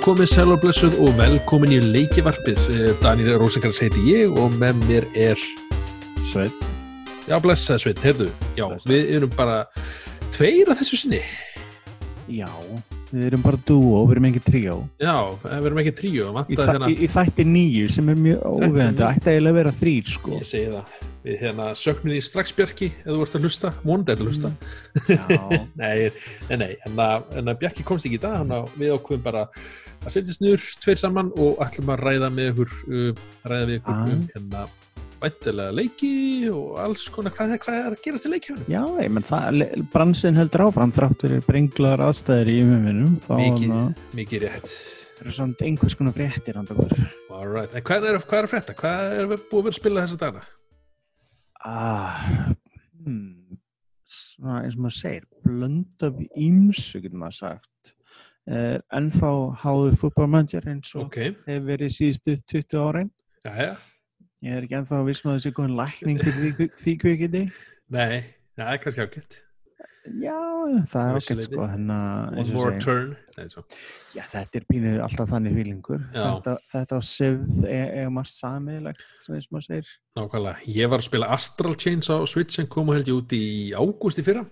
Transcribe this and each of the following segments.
Komið sæl og velkomin í leikivarpið. Eh, Daniel Rosenkrantz heiti ég og með mér er... Sveit Já, blessað Sveit, heyrðu. Já, Blessaður. við erum bara tveir að þessu sinni. Já, við erum bara dúo, við erum ekki tríó Já, við erum ekki tríu. í, þa í, í þætti nýju sem er mjög óveðandi níu. ætti eiginlega að vera þrýr sko Ég segi það. Við hérna söknum því strax Bjarki ef þú ert að hlusta. Mónandi er að hlusta. Já, Nei, nei, nei, en að, Bjarki komst ekki í dag, hann að við ákveðum bara að setjast niður tveir saman og ætlum að ræða með ykkur, uh, ræða við ykkur Ah. um hérna væntilega leiki og alls konar, hvað, hvað er að gerast í leikjónum? já ég menn það, bransin heldur áfram þrátt fyrir brenglaðar aðstæðir í umheiminum þá Mikið, hann mikið rétt. er svona einhvers konar fréttir Alright, en hvað er, hvað er að frétta? Hvað er við búið að vera að spila þessa dagana? ah, hmm, svona eins og maður segir blönd af ímsu getur maður sagt uh, ennþá háður fútbolmanager eins og Ok, hefur verið síðustu 20 árin já, já, Ég er ekki ennþá að vissum að þessi komin lækning fyrir því, kvikindi. nei, það er kannski ágætt. Já, það er ágætt sko, henn að, One more turn. Nei, já, þetta er pínu alltaf þannig fílingur. Já. Þetta, þetta á Sif er, er margt samiðilegt, sem þess maður segir. Nákvæmlega, ég var að spila Astral Chains á Switch sem kom held ég út í ágúst í fyrra.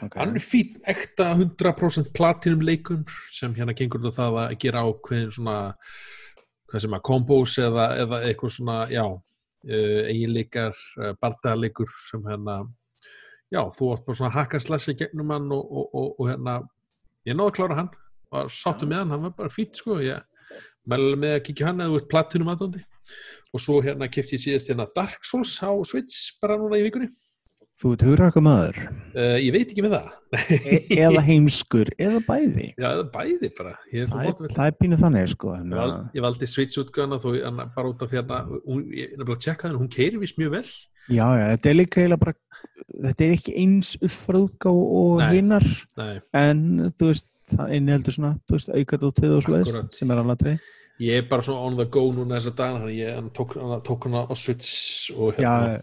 Okay. Hann er fín, ekta 100% platinum leikum sem hérna gengur á það að gera ákveðin svona hvað sem að kombos eða, eða eitthvað svona, já eiginleikar, uh, bardaleikur sem hérna, já þú átt bara svona hakarslæsi gegnum hann og, og, og, og hérna, ég náði að klára hann. Var sáttu með hann, hann var bara fýtt sko. Ég mæli með að kíkja hann eða þú ert platinum aðdóndi og svo hérna kefti ég síðast hérna Dark Souls á Switch bara núna í vikunni Þú ert hugraka maður, uh, ég veit ekki með það e eða heimskur, eða bæði. Já, er bæði bara. Er Það er, það er pínu þannig sko, ég, val, ég valdi Switch útgöðana þó ég- bara út af hérna, ég er nefnilega að tjekka henni, hún keiri vist mjög vel. já, já, þetta er líka eiginlega bara, þetta er ekki eins uppfröðgá og hinnar, en þú veist, það inniheldur svona, þú veist, aukat og töð og Akkúrat. sem er alveg trey. ég er bara svona on the go núna þessa dagana, þannig ég hann tók, hann á Switch og hérna. Já,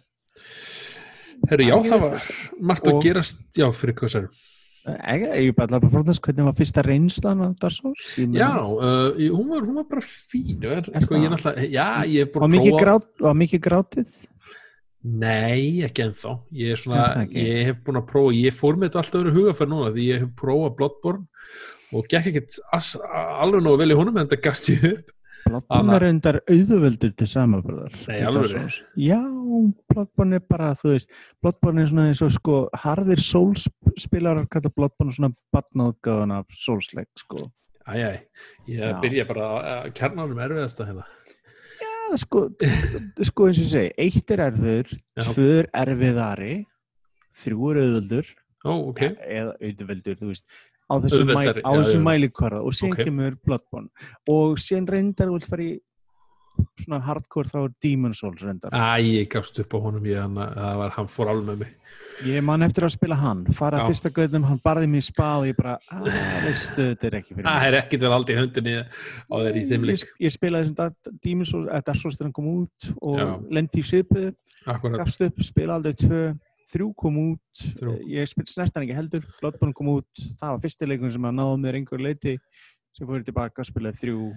Herru, já, það var margt að gerast, já, fyrir hvað sér. Ég, ég bara bara frá þess hvernig var fyrsta reynslan á meina, Já, uh, hún, var, hún var bara fín. Er, Er sko, ég það? náttúrulega, já, ég Var búin að prófa. grát, var mikið grátið? Nei, ekki ennþá. Ég, er svona, Er ekki? ég hef búin að prófa, ég fór með þetta alltaf verið hugafær núna því ég hef prófað Bloodborne og gekk ekkert alveg nógu vel í honum en þetta gast ég upp. Bloodborne er endar auðvöldur til samanbörðar Nei, alveg. Já, Bloodborne er bara, þú veist Bloodborne er svona eins og sko harðir Souls spilarar kalla Bloodborne svona batnáðgáðan af Souls-leik sko Æjæ, ég Já. byrja bara að kjarnanum erfiðasta hérna. Já, sko, sko eins og segi eitt er erfiður, Já. tvö er erfiðari þrjú er auðvöldur Ó, ok. eða auðveldur, þú veist á þessum, mæ, Auðveldari, á já, þessum já. mælikvarða og síðan Ok. kemur Bloodborne og síðan reyndar vilt fara í svona hardcore þá er Demon Souls reyndar Æ, ég gafst upp á honum, ég, hann, það var, hann fór alveg með mig. ég man eftir að spila hann fara Já. fyrsta gauðnum, hann barði mér í spað og ég bara, að veistu, þetta er ekki fyrir Það mig er ekkit vel aldrei höndinni á þeir í þeim ég, ég spilaði þessum Dark- Demon Souls eða Dark Souls þegar hann kom út og Já. lendi í Akkurat. gafst upp, spila aldrei tvö þrjú kom út, Þrjú. ég spil snestan ekki heldur, Bloodborne kom út. Það var fyrsti leikum sem að náða mér einhver leiti sem fór tilbaka og spilaði þrjú.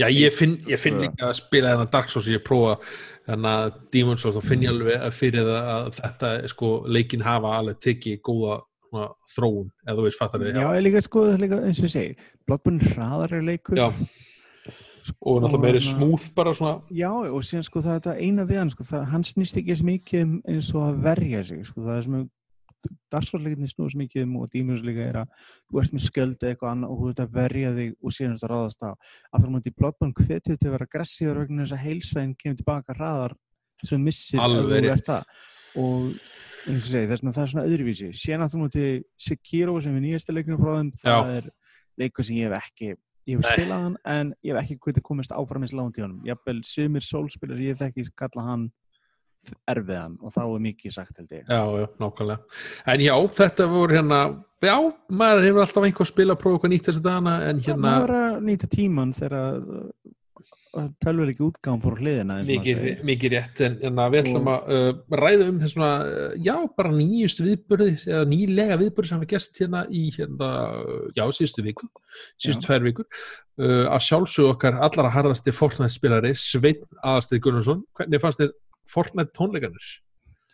Já, ég finn, ég finn líka að spila þennan Dark Souls, ég prófa þennan Demon's Souls og finn ég alveg að fyrir það að þetta, sko, leikin hafa alveg tekið góða svona, þróun, eða þú veist, fattar Já, ég líka sko, líka, eins og ég segi Bloodborne er hraðari leikur. Já. Og náttúrulega meiri hérna- smúð bara svona, Já, og síðan sko það er þetta eina við hann sko, það, hann snýst ekki eins mikið um eins og að verja sig sko, það er sem darsvarleikinni snúið sem mikið um og dýmjus líka er að þú ert með sköldi eitthvað annað og þú ert að verja þig og síðan ertu að ráðast á. Að fyrir mútið í Bloodborne hvetju til að vera aggressíður vegna þess að heilsaðin kemur tilbaka hraðar sem þú missir Alveg þú rétt. ert og segi, það er svona öðruvísi. Síðan aftur mútið Sekiro sem er nýjasta leikinu frá þeim, það er leikur sem ég hef ekki ég hef spilað hann en ég hef ekki getið komist áfram eins langt í honum jafnvel sumir sólspilar ég þekki kalla hann erfiðan og þá er mikið sagt held ég. Já, já, nákvæmlega. En já, þetta voru hérna já, maður hefur alltaf einhver spila að prófa eitthvað nýtt þessi dagana, en hérna maður er að nýta tíman þegar tölver ekki útgáðum fór hliðina mikið, mikið rétt en, en að við ætlum að uh, ræða um þess svona, uh, já, bara nýjust viðbörði eða nýlega viðbörði sem við gæst hérna í hérna, já, síðustu viku síðustu tvær vikur. Uh, að sjálfsög okkar allara harðasti Fortnite spilari Sveinn Aðarstið Gunnarsson hvernig fannst þér Fortnite tónleikarnir?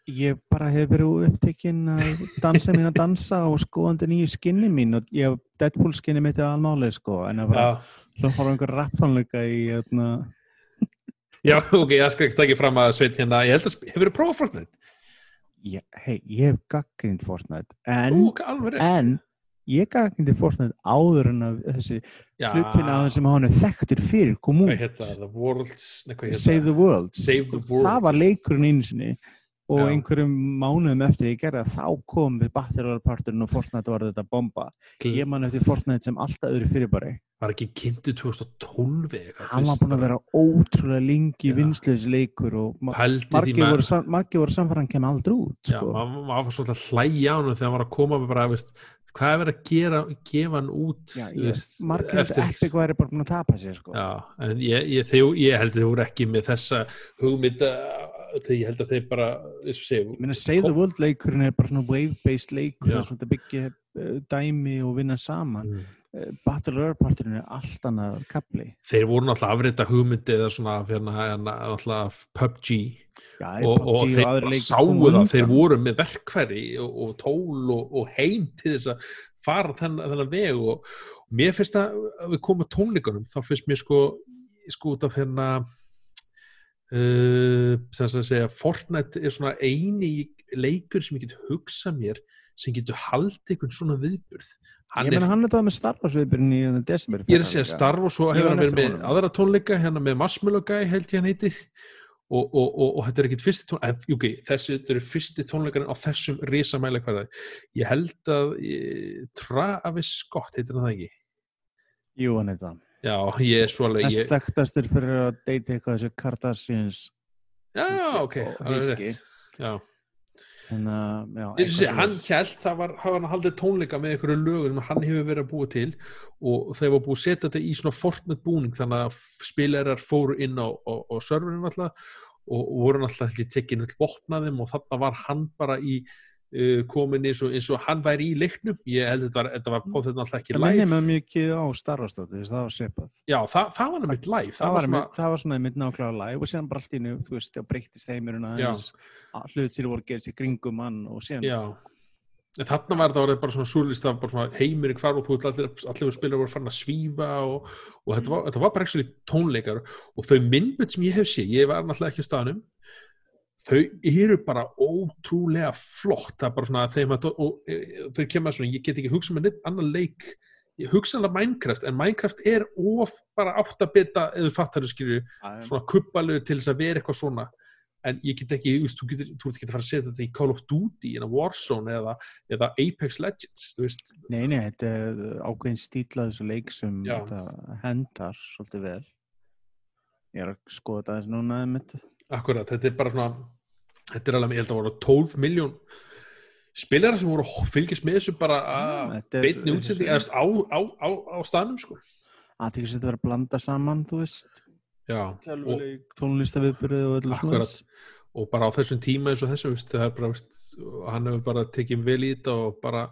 Ég bara hef verið upptekinn að dansa mín að dansa og skoðandi nýju skinni mín og ég Deadpool skinni mitt er almálið sko en að bara Já, hljóða einhver rapptónleika í hérna, já, ok, ég skal ekki taka fram að Sveinn hérna, ég held að hefur þið prófað Fortnite? ég, hei, ég hef gaggrind Fortnite en, Ú, en ég gaggrind Fortnite áður en að þessi Já, hlutin að sem hann er þekktur fyrir kom út? Save the World. Save the World það var leikurinn einu sinni og Já. einhverjum mánuðum eftir ég gerði þá kom við Battle parturinn og Fortnite var þetta bomba Gl- ég man eftir Fortnite sem alltaf öðru fyrirbæri var ekki kynntu 2012 eitthvað, hann var búin að vera ótrúlega lengi Já. vinsleis leikur og margir voru, sam- voru samfæran kem aldrei út sko. maður var svolítið að hlæja á hann þegar hann var að koma með bara, veist, hvað er verið að gera, gefa hann út ég, margir eftir Epic væri bara búin að tapa sér sko. Já, ég, ég, þeir, ég held að þeir voru ekki með þessa hugmynd að- þegar ég held að þeir bara, og ég meina Save the World leikurinn er bara svona wave-based leikur það er svona að byggja uh, dæmi og vinna saman. Mm. uh, Battle Royale parturinn er allt annað kapli þeir voru náttúrulega afrita hugmyndi eða svona hann náttúrulega PUBG Já, og, og PUBG þeir sáu það, þeir voru með verkfæri og, og tól og, og heim til þess að fara þennan, þennan veg. Og, og mér finnst að við komum tónleikunum þá finnst mér sko, sko út af hérna sem að segja Fortnite er svona eini leikur sem ég get hugsað mér sem getur haldið einhvern svona viðburð. Hann Ég meina hann er það með Star Wars viðbyrjun í uh, desember Ég er að segja Star Wars og hefur hann verið með honum. aðra tónleika hérna með Marshmallow Guy held ég hann heiti og, og, og, og þetta er ekkit fyrsti tónleika okay, þessi eru fyrsti tónleikarinn á þessum risamæla hverða ég held að ég, Travis Scott heitir hann það ekki? Jú, hann er það já, ég er svo alveg Mest ég, þekktastur fyrir að deyta eitthvað þessu Kardashians. Já, ok, það er rétt. já, en uh, já, sé, hann held það var, það hann haldið tónleika með einhverju lögu sem hann hefur verið að búa til og þeir var búið að setja þetta í svona Fortnite búning þannig að spilarar fóru inn á, á, á serverinu alltaf og, og voru alltaf ekki tekin öll vopnaðum og þarna var hann bara í komin eins og, eins og hann væri í leiknum. Ég held að þetta var, på þetta alltaf ekki Það live. mig mikið á Star Wars þáttu, það var svipað. Já, það, það var nefnitt live. Það var, svona, svona... það var svona mitt nákvæmlega live og síðan bara allt í nú, þú veist, það breyttist heimurinn aðeins. Hlut til voru gerist í kringum hann og síðan já. Þarna var orðið bara svona súrlist af bara svona heimurinn hvar og þú veit allir, allir spilar voru farin að svífa og, og þetta, var, þetta var bara ekki tónleikar. Og þau myndbönd sem ég hef séð, ég var náttúrulega ekki á staðnum þau eru bara ótrúlega flott. Það er bara svona þeim að og, e, þau kemur svona, ég get ekki hugsað með neitt annan leik. Ég hugsa alveg Minecraft en Minecraft er of bara átt að bita eða fattar þau skilju svona kuppalögur til þess að vera eitthvað svona. En ég get ekki, þú veist, þú getur, þú ert ekki að fara að setja þetta í Call of Duty, en Warzone eða, eða Apex Legends, þú veist. Nei, nei, þetta er ákveðin stíla þessu leik sem hendar svolítið vel. Ég er að skoða þetta aðeins núna einmitt. akkurat, þetta er bara svona þetta er alveg, ég held að voru 12 miljón spilarar sem voru að fylgjast með þessu bara að beitni útsending eða þú veist, á, á, á, á staðnum sko. Aðtekast þetta verið að blanda saman, þú veist. Já, og, öllu Akkurat. og bara á þessum tíma eins og þessu, veist, það er bara veist, hann hefur bara tekið vel í þetta og bara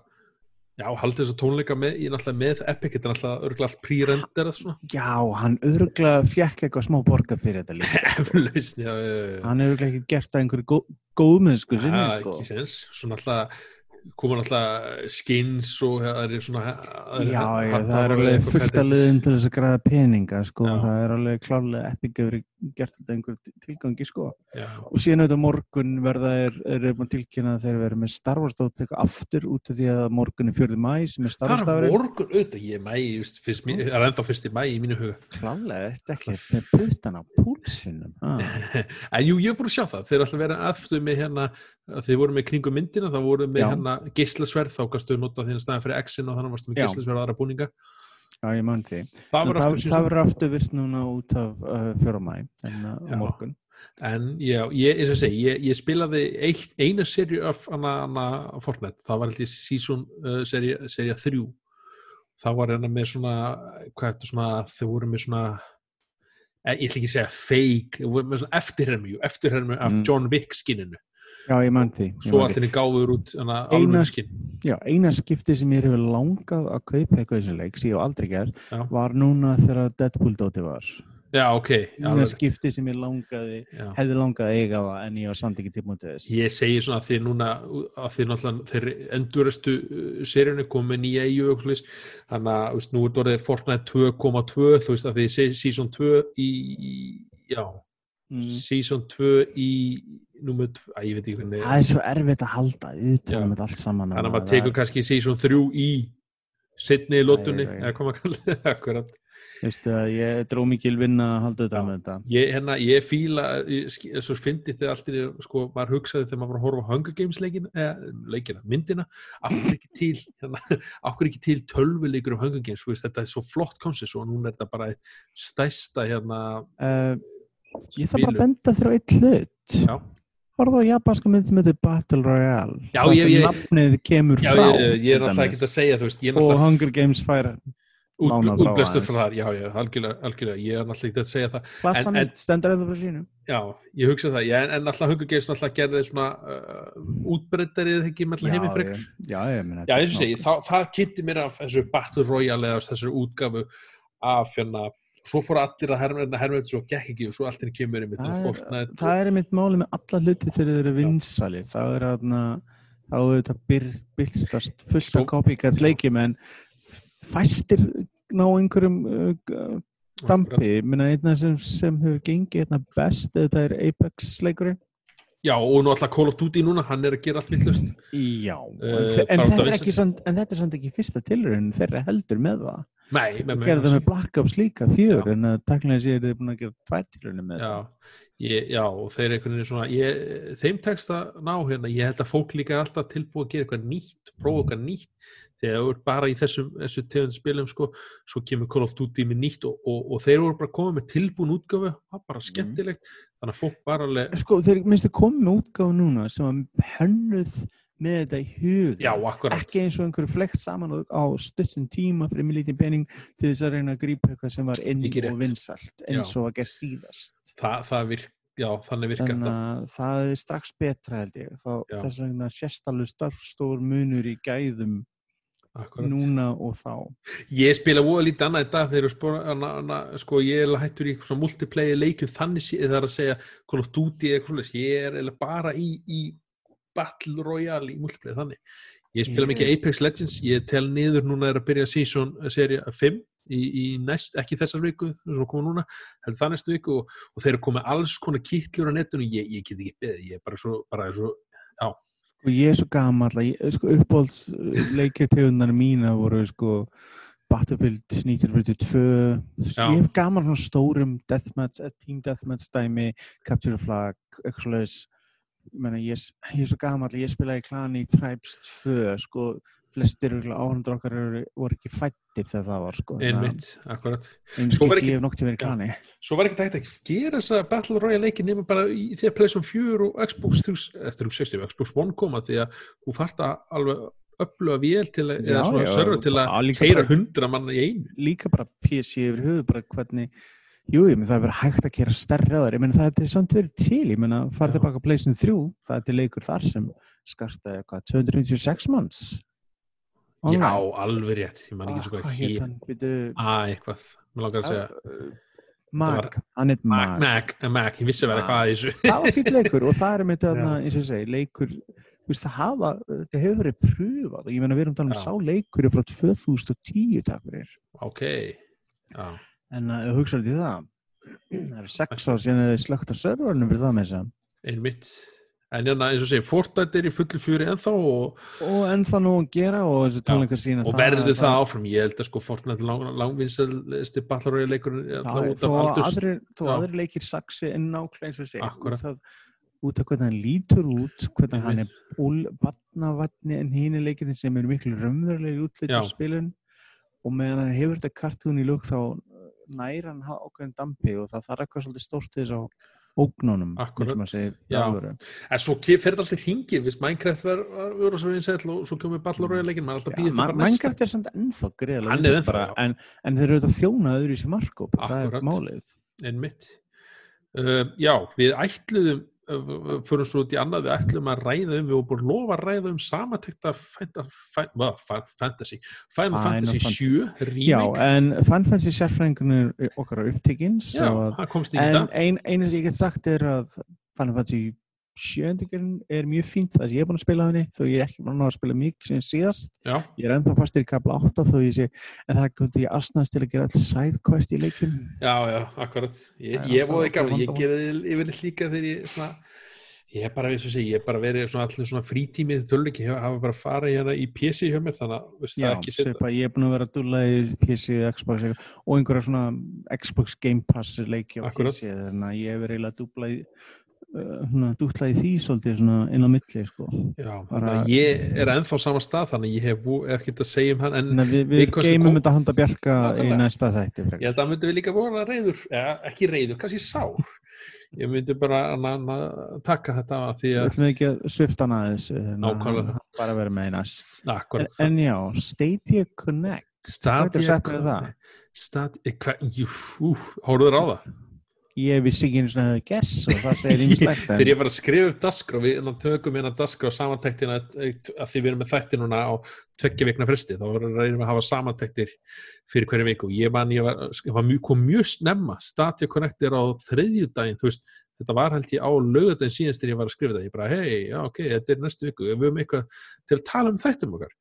já, haldið þess að tónleika með, ég náttúrulega með Epic, þetta er náttúrulega örgulega allt svona. Já, hann örgulega fjekk eitthvað smá borgað fyrir þetta líka eflaust, já, já, já, já. Hann örugglega ekki gert það einhverju gó góðmennsku sinni, sko. ekki sens, svo náttúrulega koma náttúrulega skins og það er svona er- Já, já, það er alveg fullt að liðin til þess að græða peninga, sko, Já. það er alveg klárlega epic hefur gert þetta einhver tilgangi, sko. Og síðan auðvitað morgun verða er, er tilkynna að þeir verið með Star Wars tótteku aftur út af því að morgun er 4. mæ sem er Star Wars það er dagurinn. morgun auðvitað, ég er mæ, just, fyrst, mér, er ennþá fyrst í mæ í mínu huga Klálega, er þetta ekki með putan á púlsinum? Ah. en jú, ég er búin að sjá það, þeir að vera aftur með hérna, þeir voru með kringum myndina það voru með hérna geislasverð þá kannstu nota þínu staðin fyrir X-in og þannig varstu með og aðra búninga Já, ég man því. það verður aftur virt núna út af uh, 4. mæ en uh, Já. morgun. en já, ég, eins og segi, ég, ég spilaði eitt, eina serju af hana, Fortnite, það var ég season uh, serja, 3 það var hérna með svona hvað er þetta svona, þau voru með svona eh, ég ætla ekki að segja fake við erum með svona eftirhermi, eftirhermi af Mm. John Wick skinninu Já, ég mann því. svo allir gáður út alveg skinn Já, eina skipti sem ég hefur langað að kaupa eitthvað í þessu leik, sem ég hef aldrei gert, Já. var núna þegar Deadpool dóti var. já, ok, Eina skipti sem ég langaði, já. hefði langað að eiga það, en ég var samt ekki tilbúin til þess. ég segi svona að því núna að því náttúrulega þeir endurastu seríunni komið nýja og svoleiðis. þannig að veist, nú er orðið Fortnite 2.2 þú veist að því se- season 2 í, í já, Mm. season 2 í númer 2, að ég veit ekki hvernig Það er svo erfitt að halda utan um þetta allt saman. þannig að maður Það tekur er- kannski season 3 í setni í lótunni, eða kallar það akkurat Veistu að ég dró mikil vinna að halda utan Já. um þetta. ég, hérna, ég fíla, svo fyndi þetta allir, sko, maður hugsaði þegar maður var að horfa á Hunger Games leikin, eh, leikina, myndina, af hverju ekki til hérna, af hverju ekki til tölvuleikur um Hunger Games, þú veist, þetta er svo flott koncept og núna er þetta bara stæsta hérna, Uh, ég þarf bara að benda þér á eitt hlut. já, Horfðu á japanska mynd sem heitir Battle Royale. Já, Það ég- ég- nafnið kemur já, frá. ég, ég er dæmis. ekki að segja, þú veist, ég er Og alltaf Hunger Games fær út, lánað frá útblæstur aðeins. frá þar, já, já, algjörlega, algjörlega, ég er alltaf ekki að segja það, klassa En- stendur eða frá sínu. já, ég hugsa það, já, en, en alltaf Hunger Games alltaf gerði svona uh, útbreyttarið ekki með heimi frekar. ég- já, ég meina. Já, eins og segi, það, það kynnti mér af þessu Battle Royale eða þessu útgafu af hérna, svo fór allir að herma þetta svo gekk ekki og svo allt henni kemur í mittin það er, það er einmitt máli með alla hluti þegar þeir eru vinsali þá er þetta byr, byrstast fullt af copycats leikjum en fæstir ná einhverjum uh, dampi, minna einna sem, sem hefur gengið einna best þetta er Apex leikurinn. Já, og nú alltaf Call of Duty núna, hann er að gera allt vittlust Já, Eh, en, þetta samt, en þetta er samt ekki fyrsta tilurinn þeirra heldur með það Nei, með og mig gerði það með Black Ops líka fjör Já. en að taklega séu þið búin að gera tvær tilurinn með Já, ég, já, og þeir eru einhvern veginn svona ég, þeim tekst að ná hérna. Ég held að fólk líka er alltaf tilbúið að gera eitthvað nýtt prófa eitthvað nýtt. Þegar þú ert bara í þessum, þessu tegund spilum sko, svo kemur Call of Duty með nýtt og, og, og þeir voru bara komið með tilbúin útgöfu það var bara skemmtilegt. Þannig að fólk bara alveg sko þeir minnst að koma með útgáfu núna sem að hönnuð með þetta í hug já, ekki eins og einhverju flekt saman á, stuttum tíma fyrir mjög lítið pening til þess að reyna að grípa eitthvað sem var inn og vinsalt eins og að gera síðast. Það, það virk, já, þannig virkar þannig þetta. að það er strax betra held ég. Þá þess vegna sést alveg starfstór munur í gæðum akkurat. núna og þá. Ég spila voða lítið annað í dag þegar spora, hana, hana, sko, ég er hættur í multiplayer leikjum þannig er að segja Call of Duty eitthvað ég er bara í, í Battle Royale í multiplayer þannig. Ég spila mikið Apex Legends, ég tel niður núna er að byrja season seri 5 í, í næst, ekki þessar viku sem koma núna, heldur það næstu viku og, og þeir eru komið alls konar kittlur á netinu ég, ég get ekki beðið, ég er bara svo, bara svo og ég er svo gammal að ég, sko, uppbólds leikjategunar mína voru sko Battlefield 1942 Já. ég hef gaman svona stórum deathmatch, eh, team deathmatch dæmi Capture Flag, eitthvað svoleiðis ég, meina, ég, ég er svo gaman að ég spilaði í klani í Tribes 2 sko, flestir áhundur okkar eru, voru ekki fættir þegar það var sko, einmitt, akkurat. Og var ekki- Svo var ekki hægt að gera þessa Battle Royale leiki nema bara í því að Playstation 4 og Xbox 3, eh, 360 og Xbox One koma því að þú þarft að alveg öfluga vél til að, eða svona server til að keira hundra manna í einu. líka bara PC yfir höfuð bara hvernig Jú, ég menn það er verið hægt að gera stærri á þær, ég menn það er samt verið til, ég menn að fara tilbaka að Playstation 3, það er til leikur þar sem skarta eitthvað 296 manns. Já, alveg rétt, ég man ekki Ah, svo hvað hvað hétt hér. hann? Ah, eitthvað, mér langar að segja. Uh, Mag, hann heit Mac, Mag. Mac, eh, Mac, ég vissi að vera eitthvað að þessu. Það var fýtt leikur og það er með Já. eins og ég segi, leikur, það hafa, þetta hefur verið pröfað og ég menn að við erum talað um sá leikur er frá 2010 takk fyrir. Ok, já, En að uh, hugsa þetta í það, það er sex ár síðan þið slögt á serverinu fyrir það með þess að einmitt. En hérna, eins og segi, Fortnite er í fullu fjöri ennþá og, og ennþá nú að gera og þessi tónleikar sína og verður það áfram. Ég held að sko Fortnite er lang, langvinnselsti Battle Royale leikurinn alltaf út af aldurs. Já. aðrir leikir saksi en nákvæmlega eins og segja Akkúrat. út af, út af hvernig hann lítur út hvernig hann er Einmitt. ból vatnavatni en hín er leikir sem eru miklu raunverulegir útlit Já. á spilun og meðan hann hefur þetta kartún í lúk þá nær hann ha- ákveðin dampi og það þarf eitthvað svolítið stórt til þess Já. alvöru. En svo þetta alltaf hringir, viðst Minecraft verður svo vinsæll og svo kemur fyrir næsta. Minecraft er samt ennþá greiðlega en, en þeir eru auðvitað þjóna öðru í sér markóp það er málið einmitt uh, já, við ætluðum fyrir svo út í annað. Við ætlum að ræða um, við vorum búin að lofa að ræða um samantekta fantasy. Final Final Fantasy Fantasy. 7 Já, en fannfænsir sérfræðingunir okkar á í En þetta. ein, einu sem ég get sagt er að Final Fantasy sjöndingarinn er mjög fínt það sem ég er búin að spila henni þó ég er ekki búin að að spila mikið sem síðast. Já, ég er ennþá fastur í kapla 8 þó ég sé en það kom til ég asnast til að gera allir sidequest í leikum já, já, akkurat. Ég, Það voði gaman, ég gerði yfirleitt líka þegar ég svona ég er bara, eins og segi, ég er bara verið svona allir svona frítímið töluleiki, ég hafa bara farið hérna í PC hjá mér, þannig að veist, það Já, er ekki setja ég er búin að vera að dúlla í PC, Xbox og einhverja svona Xbox Game Pass leiki á. PC þannig að ég að dúlla í því svolítið inn á milli sko. Já, Bara- að ég er ennþá sama stað þannig að ég hef ekkert að segja um hann en að við, Við við geymum þetta handa bjarga í næsta þætti ég held að myndi við líka voru reyður eða ekki reyður, kannski sár. Ég myndi bara taka þetta af því Við að ætlum ekki að svifta að Nákvæmlega. hann bara að vera með í næst. En, en já, Stadia Connect. Sagt með það? Stadia, jú, ú, hóruður á það Ég vissi ekki eins og það guess og það segir ýmislegt þegar ég var að skrifa upp dasgra við innan tökum innan dasgra og samantektina að því við erum með þætti núna á tveggja vikna fresti, þá verðum við að hafa samantektir fyrir hverju viku. Ég, man, ég, var, var mjög, kom mjög snemma Stadia Connect er á þriðjudaginn þú veist, þetta var held ég á lögadaginn síðast þegar ég var að skrifa þetta, ég bara hei, já ok, þetta er næstu viku, við höfum eitthvað til að tala um þættum okkar.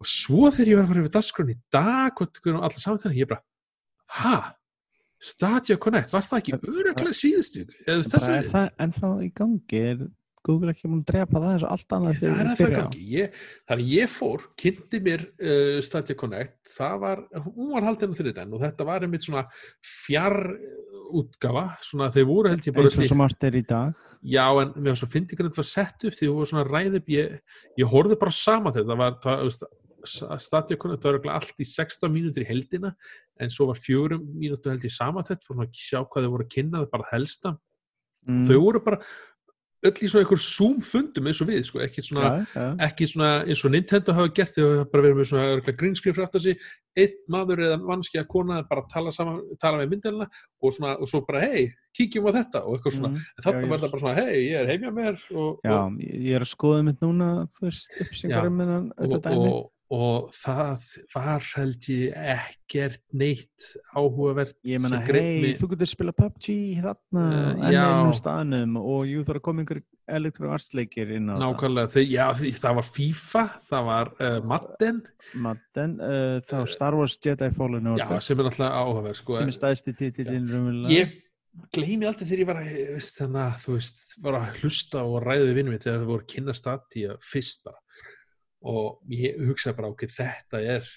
Og svo þegar ég var að fara yfir dasgrun í dag og allar samantektina, ég bara ha, Stadia Connect, var það ekki öruglega síðust viku, eða þú veist, bara þessu er það ennþá í gangi? Er Google ekki múin að drepa það eins og allt annað Það að það fyrir á? Ég, þannig ég fór, kynnti mér uh, Stadia Connect, það var, hún var haldin á þriðdæn og þetta var einmitt svona fjar útgafa, svona þau voru held ég bara eins og sem allt er í dag. Já en mér var svo fyndi hvernig þetta var sett upp því þú voru svona ræð upp, ég, ég horfði bara saman þetta, það var, það, Stadia Connect var örugglega allt í 16 mínútur í heldina en svo var fjögurum mínútur held ég saman þetta, fyrir að sjá hvað þau voru að kynna það bara helsta, mm. þau voru bara öll í svona einhver Zoom fundum eins og við, sko, ekki svona já, já. ekki svona eins og Nintendo hafa gert þegar hafa bara verið með svona fyrir aftar sig einn maður eða mannski að kona bara tala, saman, tala með myndina og, svona, og svo bara hei, kíkjum á þetta og eitthvað svona, Mm. en þarna var það bara svona hei, ég er heimja mér og, Já, og, ég er að skoða mitt núna þú veist, um hennan og, þetta dæmi og, það var held ég ekkert neitt áhugavert Ég greip hei, þú getur spila PUBG þarna Eh, enn já. einum staðnum og jú þarf að koma einhver elektrovarsleikir inn á nákvæmlega, já, því, það var FIFA það var uh, Madden. Það Madden, uh, þá Star Wars Jedi Fallen já, Order sem er náttúrulega áhugaverð sko, sem er stæðsti titillin raunverulega ég gleymi aldrei þegar ég var að veist, þannig að þú veist, var að hlusta og ræða við vinnum þegar það voru að kynna statíja fyrst bara og ég hugsaði bara ok, þetta er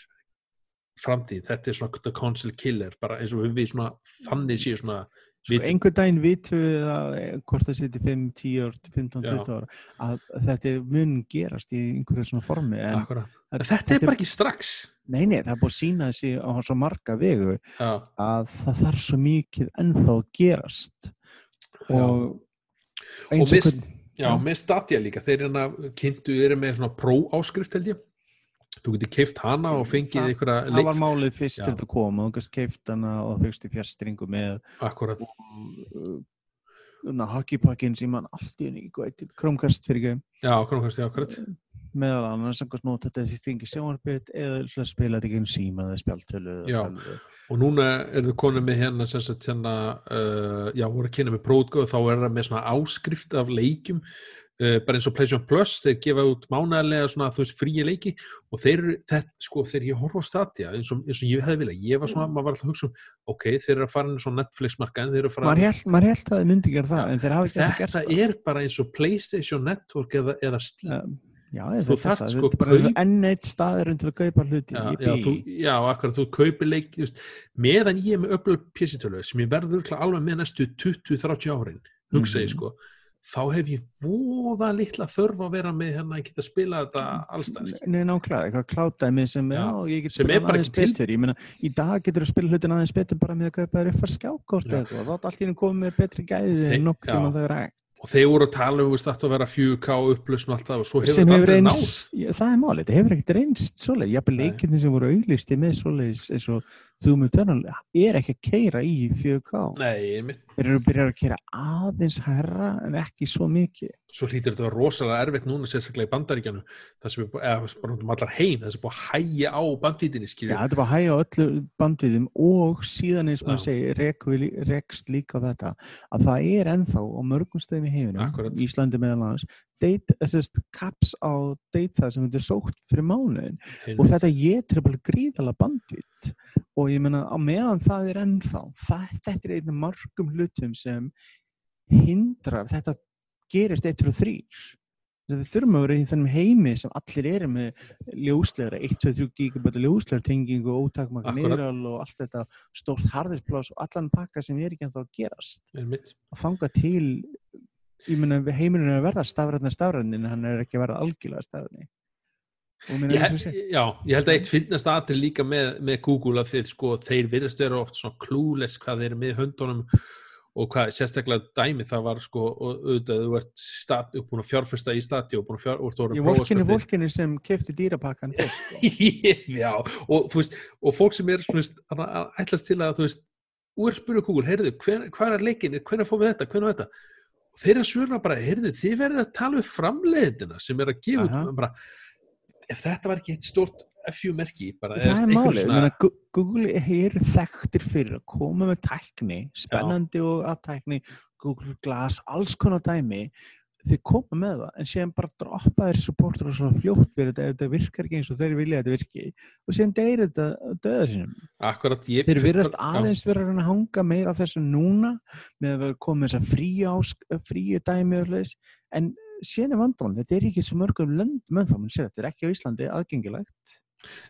framtíð, þetta er svona the console killer, bara eins og við svona þannig séu svona Sko, vitum- einhver daginn vitum við að eh, hvort það seti 5, 10 ár, 15, Já. 20 ára að þetta mun gerast í einhverju svona formi en þetta, En þetta er bara ekki strax. Nei, nei, það er búið að sína þessi á svo marga vegu já, að það þarf svo mikið ennþá gerast. Og og eins og með, hvern já, Já. með Stadia líka þeir hérna kynntu eru með svona pró áskrift held ég. Þú getur keift hana og fengið Það- einhverja það var málið fyrst Já. til þetta kom og þú gæst keift hana og þú fyrst í fjastringu með akkurat, uh, hockeypakkin sem hann allt í henni hvað heitir, Chromecast fyrir ekki já, akkurat, já, akkurat meðal annars samkvæmt nót þetta þessi stingi sjónarbyrð eða spila þetta ekki um síma eða spjaltölu og núna er þau konið með hérna sem sagt hérna uh, já, voru að kynna með prótgóð þá er það með svona áskrift af leikjum uh, bara eins og PlayStation Plus þeir gefa út mánaðarlega svona þú veist fríi leiki og þeir þetta, sko, þegar ég horfa á Stadia eins eins og ég hefði viljað, ég var svona maður var alltaf að hugsa um, ok, þeir eru að fara inn svona Netflix markaðin, þeir eru að fara maður held, maður held að það þeir hafa ekki gert þetta það. er bara eins og PlayStation Network eða, eða Steam já, Þú þarft sko sko kaup- enn eitt staður til að kaupa hluti já, já, þú, já, akkurat, þú kaupir leik veist, meðan ég er með öflug PC-tölu sem ég verður alveg með næstu 20-30 árin, hugsa ég Mhm. sko þá hef ég voða litla þörf að vera með hérna að geta spila þetta allstæð Nei, nákvæmlega, eitthvað klátdæmi sem, Já, já, ég get sem spila aðeins til. betur ég meina, í dag getur þú spila hlutin aðeins betur bara með að kaupa þér upp fara skjákort Já. eða þá er allt í henni komið með betri gæði Þe- en já. tíma það er rægt og þeir voru að tala um þetta að vera 4K upplösn og allt það og svo hefur þetta aldrei já, það er málið, þetta hefur ekkert reynst svoleið, Nei. leikindi sem voru auglisti með svoleiðis eins og Doom Eternal er ekki að keira í 4K Nei, einmitt. Þeir eru byrjað að keira aðeins herra en ekki svo mikið svo hlýtur þetta að vera rosalega erfitt núna sérstaklega í bandaríkjanu það sem er bara um allar heim það sem er búið að hægja á bandvítinni Já, skilju, þetta er bara að hægja á öllu bandviðum og síðan eins og maður Já. rek, rekst líka á þetta að það er ennþá á mörgum stöðum í heiminum Akkúrat. Íslandi meðal annars þessast caps á data sem þetta er sótt fyrir mánuðin og þetta getur bara gríðala bandvitt og ég meina á meðan það er ennþá það, þetta er einn af margum hlutum sem hindrar þetta gerist 1 og 3 við þurfum að vera í þennum heimi sem allir eru með ljóslegra 1-2-3 gigabæta ljóslegra tengingu og ótakmaka neyral og allt þetta stórt harðispláss og allan pakka sem er ekki ennþá að gerast. Og þanga til ég meina heimurinn er að verða stafræðna stafræðin en hann er ekki að verða algjörlega sé já, ég held að eitt finnast aðri líka með, með Google að þið sko, þeir virðast vera oft svona klúles hvað þeir eru með höndunum og hvað sérstaklega dæmi það var sko og auðvitað þú ert stat, búin að fjárfesta í stati og búin að fjár, og þú ég vorkinni fólkinni sem kefti dýrapakkan sko. já, og þú veist og fólk sem er svona, veist, ætlast til að þú veist, að spyrja Google, heyrðu hver, hvað er leikin, hvernig fórum við þetta, hvernig þetta og þeir að svöra bara, heyrðu, þið verður að tala við framleiðina sem er að gefa Aha. út bara, ef þetta var ekki eitt stort F4-merki, bara það er málið, svona- Google er þekktir fyrir að koma með tækni, spennandi og aðtækni, Google Glass, alls konar dæmi, þið koma með það, en síðan bara droppa þér supportur og svona fljótt fyrir þetta, ef þetta virkar ekki eins og þeir vilja að þetta virki, og síðan deyrir þetta döða sinum. Þeir virðast aðeins vera að hanga meira á þessu núna, með að vera komið þess að fríu, dæmi en síðan er vandamál, þetta er ekki svo mörgum löndum en þá, þetta er ekki á Íslandi aðgengilegt.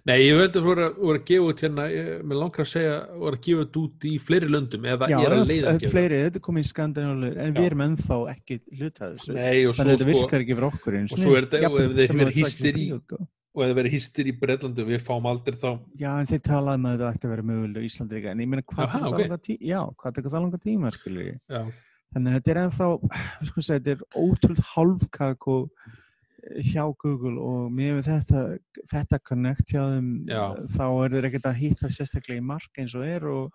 Nei, ég veldi að voru, að gefa út hérna, mér langar að segja, voru að gefa út út í fleiri löndum eða Já, er að leiða að gefa. fleiri, þetta komið í Skandinavíu en Já. við erum ennþá ekki hlutað þessu Nei, og svo, þetta sko, virkar ekki fyrir okkur eins og svo er þetta- og ef þeir verið hýstir í- sko. og ef það verið hýstir í Breitlandi og við fáum aldrei þá Já, en þeir talaði með að þetta ætti að vera mögulega í Íslandi líka en ég meina hvað það langa tíma Já, hvað það langa tíma, skilur já, þannig að þetta er ennþá sko segja, þetta er ótrúld hálfkak og hjá Google og mér við þetta þetta connect hjá þeim Já. þá er þeir ekkert að hýtta sérstaklega í mark eins og er og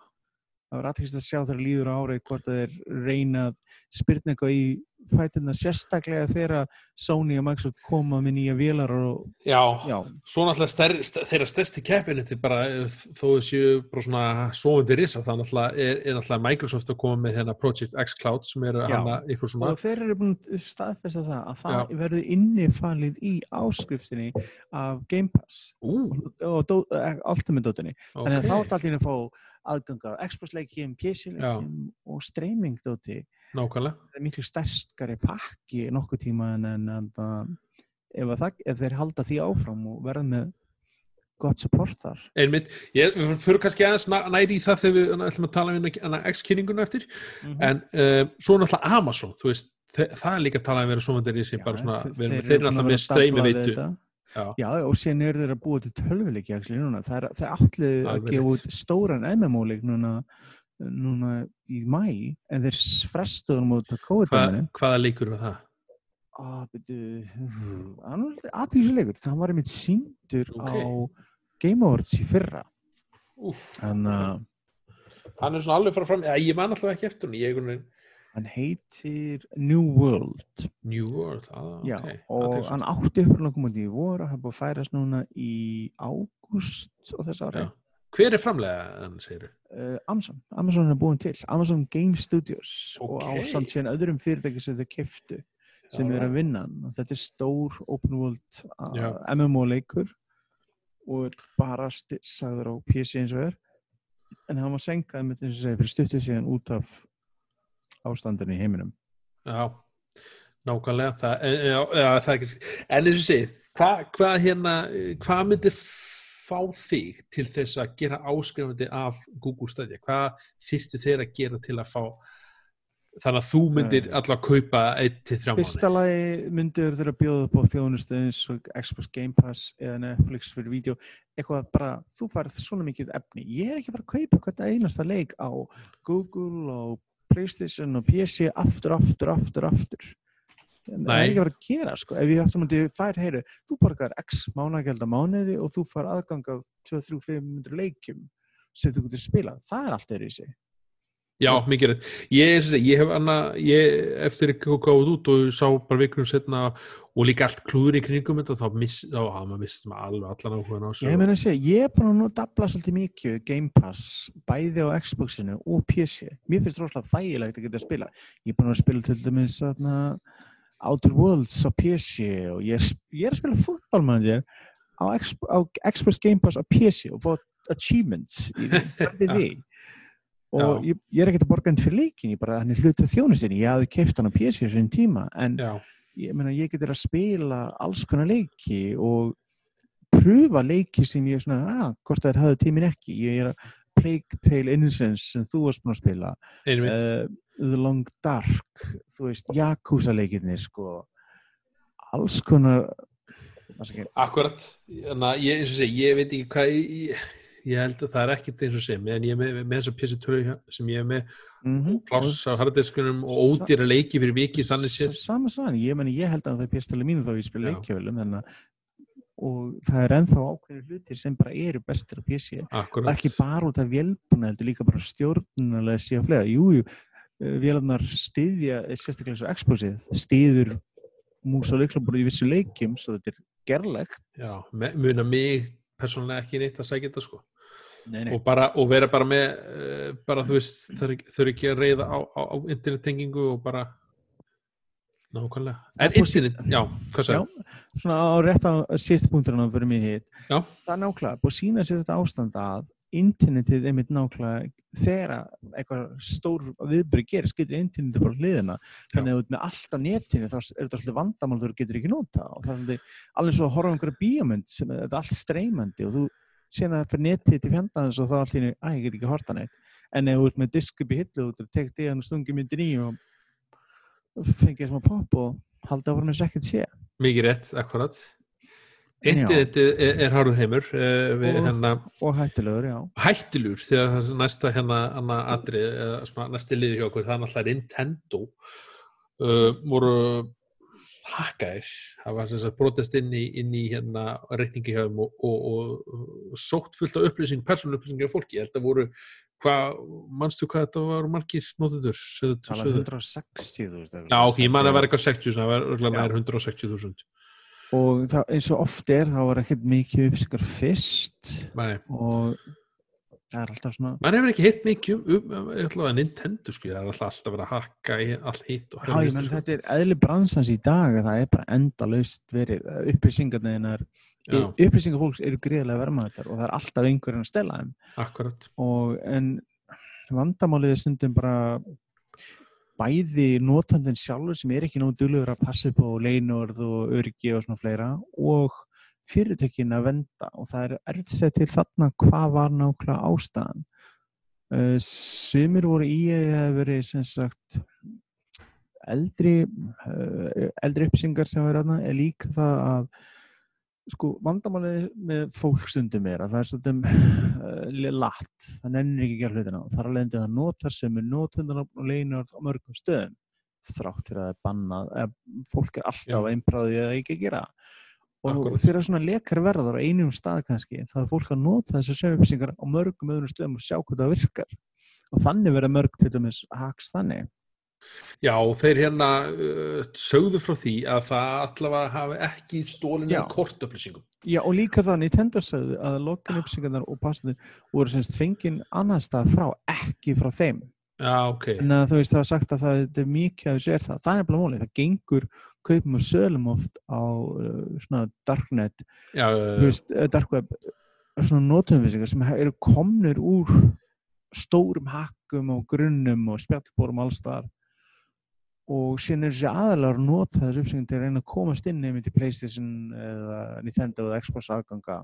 það var aðeins að sjá þegar líður á árið hvort þeir reyna að spyrna eitthvað í fætina sérstaklega þegar Sony og Microsoft koma með nýja vélar og já, já, svo náttúrulega stærri, st þeirra stærsti keppinu til bara, eh, þó þau séu bara svona sofandi risa, það náttúrulega er, er náttúrulega Microsoft að koma með hérna Project X Cloud sem eru hana ykkur svona. Og þeir eru búin að staðfesta það að það Já. verður innifalið í áskriftinni af Game Pass. Ú, og eh, Ultimate dótinni þannig að þá ertu allir að fá aðgang á Xbox-leikjum, PC-leikjum og streaming-dóti nákvæmlega. Það er miklu stærskari pakki nokkuð tíma en, en, en uh, ef, að það, ef þeir halda því áfram og verða með gott support þar. Einmitt, ég, við fyrir kannski aðeins næ- næri í það þegar við ætlum að tala um hérna X-kynninguna eftir. En uh, svo náttúrulega Amazon þú veist, það er líka að tala um að vera sofandi risi bara svona, þeir eru vera með streymi veitu. Já. Já, og síðan eru þeir að búa til tölvuleiki. Það er, ætluðu að gefa út stóran MMO-leik núna, núna í mæ en þeir frestuðum út að Hva, COVID-19 hvaða leikur var það? Ah, aðtísuleikur, það var einmitt síndur Ok. á Game Awards í fyrra þannig að hann er svona alveg fara fram, ég man alltaf ekki eftir hann hann heitir New World New World ah, Já, okay. og hann átti upprunlega að koma út í voru hann er búið að færast núna í ágúst og þess Já. Hver er framlega hann segir uh, Amazon, Amazon er búin til. Amazon Game Studios og Ok. ásamt síðan öðrum fyrirtæki sem þau keftu sem Já. er að vinna þetta er stór open world uh, Já. MMO leikur og bara sagður á PC eins og er. En hann var senkað með þess að fyrir stuttu síðan út af ástandinu í heiminum. Já, nákvæmlega. Það, e, já, já, það er ekki en eins og segið, hvað hva, hérna hvað myndi fá þig til þess að gera áskrifandi af Google Stadia, hvað þyrftu þeir að gera til að fá þannig að þú myndir Nei. allavega kaupa 1-3 Fyrsta mánu lagi myndur þeirra bjóða upp á þjónustu eins og Xbox Game Pass eða Netflix fyrir vídeo. Eitthvað bara, þú farið svona mikið efni. Ég er ekki bara að kaupa hvernig einasta leik á Google og Playstation og PC aftur, aftur, aftur, aftur það er ekki að vera að gera sko. ef ég aftur mútið fær, heyru, þú borgar x mánagjald á mánuði og þú far aðgang af 2-3-500 leikjum sem þú getur spilað, það er allt er í sig Já, mikið rétt. Ég, ég, hef annað, ég, eftir að gáði út og sá bara vikunum setna og líka allt klúður í kringum þetta, þá miss, þá hafði maður maður alveg allan áhugan á þessu. Ég meina að segja, ég er að nú dabla svolítið mikið Game Pass, bæði á Xboxinu og PC. Mér finnst rosalega þægilegt að geta að spila. Ég er búin að spila til dæmis þarna, Outer Worlds á PC og ég er, ég er að spila fútballmanager á, X- á Xbox Game Pass á PC og fá achievements í því. Og ég, ég er ekkert að borga henni fyrir leikin, ég bara, hann er hluti af þjónustinni, ég hafði keift hann á PC á sinni tíma, en Já, ég meina ég getur að spila alls konar leiki og pröfa leiki sem ég er svona, að, hvort það er hafði tímin ekki, ég er að Plague Tale Innocence sem þú varst búin að spila uh, The Long Dark þú veist, Yakuza leikirnir sko, alls konar Akkurat, að ég, eins og segi, ég veit ekki hvað, ég, ég held að það er ekkert eins og segi, meðan ég er með, með þessa PS2 sem ég er með, mhm, pláss á og hardiskunum og ódýra leiki fyrir viki þannig séð. s- sama sann, ég ég held að það er pjastali mínu þá ég spila Já. leikjavölum þannig að og það er ennþá ákveðinu hlutir sem bara eru bestir á PC Akkurat. ekki bara út af vélbúna heldur líka bara stjórnulega síðan fleira jújú, vélarnar styðja eh, sérstaklega eins og Xboxið styður mús og leiklabúru í vissu leikjum svo þetta er gerlegt Já, muna mig persónulega ekki neitt að sækja þetta sko. nei, og, bara, og vera bara með uh, bara þú veist, þau eru ekki að reyða á, á, á internettengingu og bara nákvæmlega. En Það er internet, já, hvað Já, sagði? svona á réttan síðst punkturinn að fyrir mig hitt Já. það er nákvæmlega, búið sína sér þetta ástand að internetið er mitt nákvæmlega þegar eitthvað stór viðbyrði gerist, getur internetið bara hliðina. Þannig að ert með allt á netinu þá er þetta alltaf vandamál þú getur ekki nota og það er svolítið alveg svo að horfa á einhverja bíómynd sem er er allt streymandi og þú að það fyrir netið til fjandans og þá allt í henni, að ég get ekki horta neitt. En þú ert með disk upp í hillu og tekið í hann og stungið myndin í og fengið smá pop og haldið áfram með ekkert sé. Mikið rétt, akkurat. Já. Internetið er, harður heimur uh, við Og- hérna og hættilegur, já. Hættilur þegar það er næsta hérna svona næsti liður hjá okkur það er náttúrulega Nintendo uh, voru hakkaðir, það var brotast inn í, inn í hérna reikningi hjá þeim og, og, og sótt fullt af upplýsing, persónu upplýsingi af fólki, ég held að voru hvað, manstu hvað þetta var margir nótendur, sögðu, tala sögðu 160 þú veist, Já, ok, ég man að vera eitthvað 60, það var örgulega nær 160.000 og það, eins og oft er þá var ekkert mikið upplýsingar fyrst. Nei, og það er alltaf svona maður hefur ekki hitt mikið um, um, um Nintendo, sko, það er alltaf, alltaf verið að hakka í allt hitt og ég menn þetta er eðli bransans í dag að það er bara endalaust verið upplýsingarniðinar Já, upplýsingar fólks eru greiðlega vermaðar og það er alltaf einhverjum að stela þeim. Akkurat. Og en vandamálið er stundum bara bæði notandinn sjálfur sem er ekki nóg duglegur að passa upp á leinorð og öryggi og svona fleira og fyrirtökin að venda. Og það er segja til þarna hvað var nákvæmlega ástæðan. Uh, sumir voru í að það hafi verið sem sagt eldri uh, eldri uppsingar sem verið þarna er líka það að sko vandamálið með fólkstundum er að það er stundum uh, latt, það nennir ekki að gera hlutina. Og þar alveg endur það notar sem er notundunum og leinar á mörgum stöðum þrátt fyrir að það er bannað eða fólk er alltaf Já. einbráðið að ekki að gera. Og Akkúrat. þegar svona lekar verðar á einum stað kannski þá er fólk að nota þessar sömu upplýsingar á mörgum öðrum stöðum og sjá hvað það virkar. Og þannig verða mörg til dæmis haks þannig Já, þeir hérna uh, sögðu frá því að það allavega hafi ekki stólinu Já. kortöflýsingum. Já og líka það Nintendo sagði að lokin upplýsingarnar og passaði voru semst fengin annar stað frá, ekki frá þeim Já, ok. en að þú veist það var sagt að það er mikið að þessu er það, það er bara mólið, það gengur kaupum og sölum oft á uh, svona darknet, Já, uh, veist, uh, dark web svona notumvísingar sem eru komnir úr stórum hakkum og grunnum og spjallbórum allstar og síðan er þessi aðalar að nota þessu uppsengum til að reyna að komast inn nefnir til Playstation eða Nintendo eða Xbox aðganga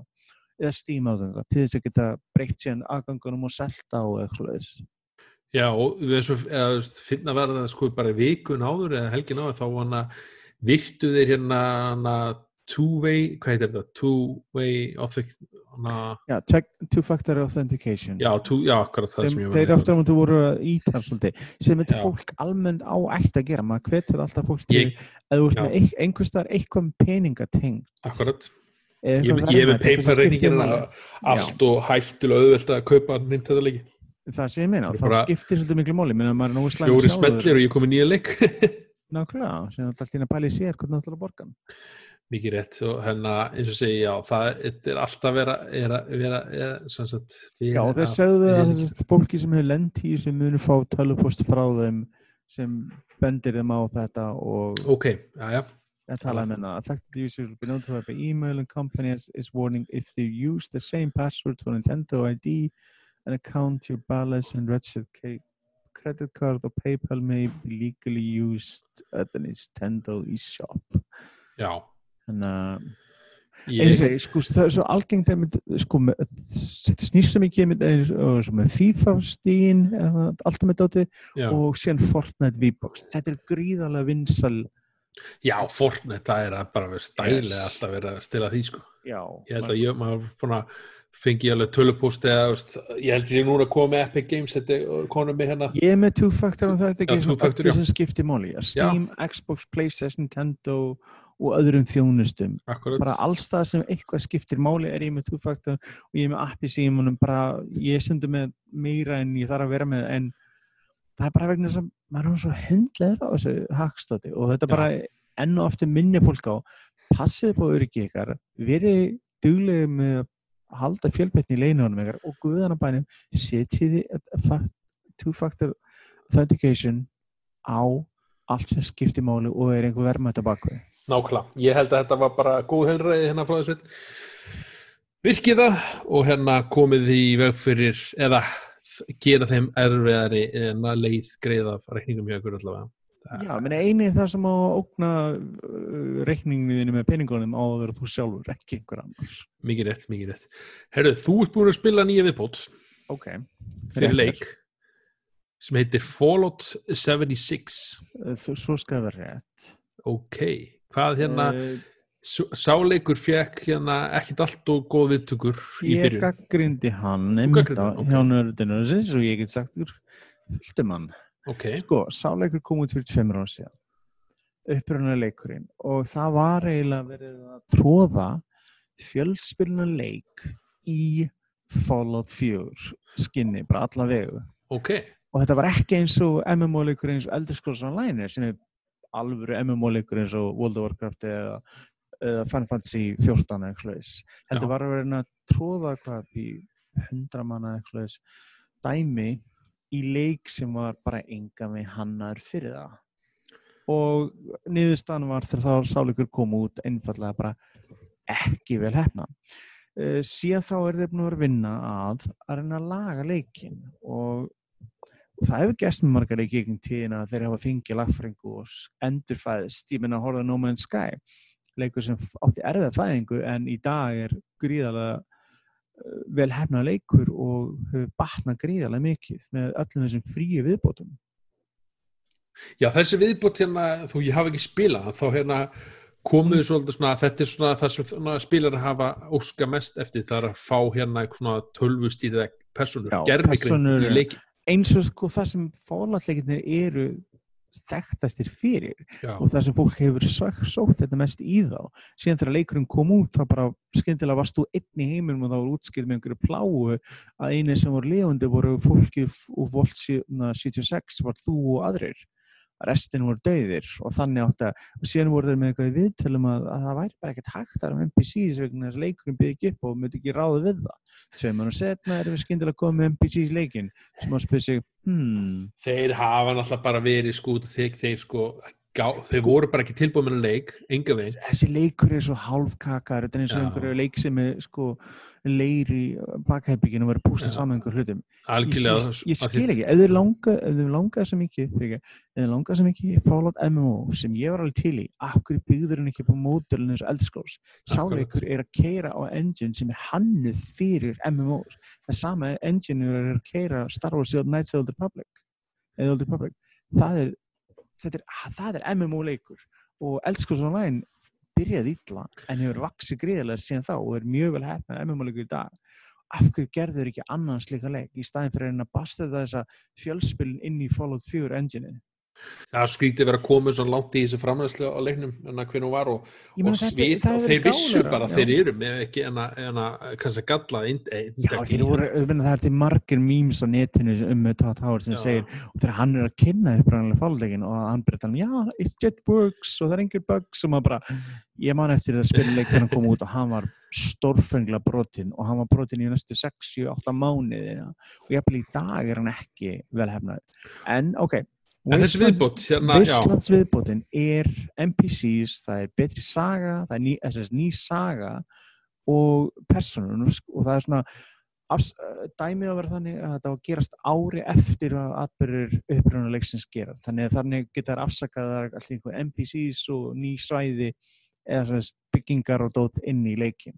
eða Steam aðganga til þess að geta breytt síðan aðgangunum og selta og eitthvað þess. já, og veist, finna verða sko bara vikun áður eða helgin áður þá virtu þeir hérna two-way, hvað heitir þetta? Two-way check, two-factor authentication. Já, two, já, akkurat það sem sem ég þeir aftur á mútu voru að íta svolítið, sem þetta fólk almennt á ætti að gera, maður hvetur alltaf fólk til Ég- að þú já. með ein- einhvers þar eitthvað peningating Akkurat. Ég er með máli. allt og hættulega auðvelt að kaupa Nintendo leiki. Það sem ég meina, þá skiptir svolítið miklu slæm Fjóri smellir og ég kom í nýja leik. Nákvæmlega, sem alltaf lína pæli sér hvernig það ætlar að borga. Mikið rétt. Og hérna eins og segi já, það er alltaf vera, er að vera er, sagt Já, þeir segðu að þessi fólki sem hefur lent í sem munu fá tölupost frá þeim sem bendir þeim á þetta og Ok, já, já, ég talaði með það affected users will be notified by email and company is, warning if they use the same password for Nintendo ID an account your balance and registered credit card or PayPal may be legally used at the Nintendo eShop. Já þannig að ég, segi, sko, það er svo algengt sko, þetta snýst svo mikið með FIFA stíin, alltaf með dótið já, og síðan Fortnite V-Box. Þetta er gríðarlega vinsal já, Fortnite það er bara vera stælega Yes. alltaf verið að stila því sko. Já, ég held að ég, maður fengi alveg tölupúst eða veist, ég held að ég er núna að koma með Epic Games þetta er konum með hérna. Ég er með two-factor og þetta er Já, ekki já. sem skiptir máli. Að Steam, Xbox, Playstation, Nintendo og öðrum þjónustum. Akkurat, bara allstað sem eitthvað skiptir máli er ég með two-factor og ég er með app í símanum. Bara, ég stundu með meira en ég þarf að vera með en það er bara vegna sem maður er svo hundleður á þessu hackstáti og þetta Já. bara enn og aftur minni fólk á. Passið på öryggi ykkar verið duglega með að halda fjölbreytni í leinunum ykkar og guðanabænum setjiði two-factor authentication á allt sem skiptir máli og er einhver verðmætt að bakvið nákvæmlega, ég held að þetta var bara góð helræði hérna frá þessu. Virkið það og hérna komið í veg fyrir eða gera þeim erfiðari en að leið greiða reikningum hjá ykkur allavega. Það- Já, menn eini það sem á að ógna uh, reikningiðinu með peningunum á að vera þú sjálfur, ekki einhver annars. mikið rétt, mikið rétt. Herru, þú ert búin að spila nýja viðbót. Ok. fyrir leik sem heitir Fallout 76 Þú, svo skal það vera rétt. ok, hvað hérna s- sáleikur fekk hérna ekkit allt og góð viðtökur í ég byrjun gaggrindi hann Þú einmitt gagnrýndi á hann, ok. hjá nördinu og ég get sagt þér fylltum hann. ok, Sko, sáleikur kom út fyrir tveimur ára síðan. Upprunna leikurinn og það var eiginlega verið að tróða fjölspilna leik í Fallout 4 skinni, bara alla vegu. ok og þetta var ekki eins og MMO-leikur eins og Elder Scrolls Online sem er alvöru MMO-leikur eins og World of Warcraft eða, eða Final Fantasy 14 eða eitthvað Já. var að vera að tróða hvað í hundra manna eitthvað dæmi í leik sem var bara enga með hannar fyrir það. Og niðurstaðan var þegar þá sáleikur kom út einfallega bara ekki vel hefna uh, síðan þá er þeir búin að vera vinna að að reyna að laga leikin og, og það hefur gæst með margar leiki gegn tíðina að þeir hafa fengið lagfæringu og endurfæðist ég minna að horfa No Man's Sky leikur sem átti erfið fæðingu en í dag er gríðalega uh, vel hefna leikur og hefur batnað gríðalega mikið með öllum þessum fríu viðbótum. Já, þessi viðbútt hérna, þú ég hafa ekki spilað, þá hérna komuðu svolítið svona, þetta er svona það sem spilar hafa óska mest eftir, það er að fá hérna eitthvað svona tölvustýrða personur, persónur, í leiki. Eins og sko það sem fólatleikinir eru þekktastir fyrir Já, og það sem fólk hefur sótt, sótt þetta mest í þá. Síðan þegar leikurinn kom út þá bara skyndilega varst þú einn í heiminum og þá var útskilt með einhverju pláu að eini sem voru lifandi voru fólki og volt 76 var þú og aðrir restin voru dauðir og þannig átt að og síðan voru þeir með eitthvað í viðtölum að, að það væri bara ekkert hægt þar um NPCs vegna þess að leikurinn byrði ekki upp og myndi ekki ráða við það. Tveim mann og setna erum við skyndilega komið með NPCs leikin sem spyrja sig hmm, þeir hafa náttúrulega bara verið sko, þeir, þeir sko, gá, þeir voru bara ekki tilbúið með leik, enga veginn. þessi leikur er svo hálfkakar þetta er eins og Já. einhverju leik sem er sko leir í bakherbygginu og verið að pústa Já. saman einhver hlutum ég, Algjörlega. ég, ég því- skil ekki, ef þið langa langaði mikið fyrir ekki, ef þið langaði mikið í Fallout MMO sem ég var alveg til í af hverju byggður hann ekki på módulinu eins og eldskóls sáleikur er að keira á engine sem er hannuð fyrir MMOs það sama engine er að keira Star Wars eða Knights of the Republic það er, er, það er MMO leikur og Eldskóls Online byrjað illa en hefur vaksið gríðilega síðan þá og er mjög vel hefnað MMO-leikur í dag. Af hverju gerður ekki annan slíka leik í staðin fyrir að að basta þessa fjölspilin inn í Fallout 4 engineið Það skrítið verið að koma svo langt í þessu framræðslu á leiknum en að hvernig hún var og, Ég og, svit, það og þeir vissu bara að þeir eru með ekki en að, en að kannski gallað Já, þeir voru, ég það er til margir memes á netinu um með Todd Howard sem Já. segir og þegar hann er að kynna uppræðanlega fáleikin og hann að tala um, já, it works og það er engir bugs og maður bara ég man eftir að spila leik þegar hann kom út og hann var stórfengla brotinn og hann var brotinn í næstu 6, 7, 8 mánuði ja. og jafnvel í en þessi viðbót, hérna, Vistlands viðbótin er NPCs, það er betri saga, það er ný, SS, ný saga og personur og það er svona afs, uh, dæmið að vera þannig að þetta á að gerast ári eftir að atbyrður upprunaleiksins gera. Þannig að þannig geta þær afsakaðar allir einhver NPCs og ný svæði eða svona byggingar og dót inn í leikin.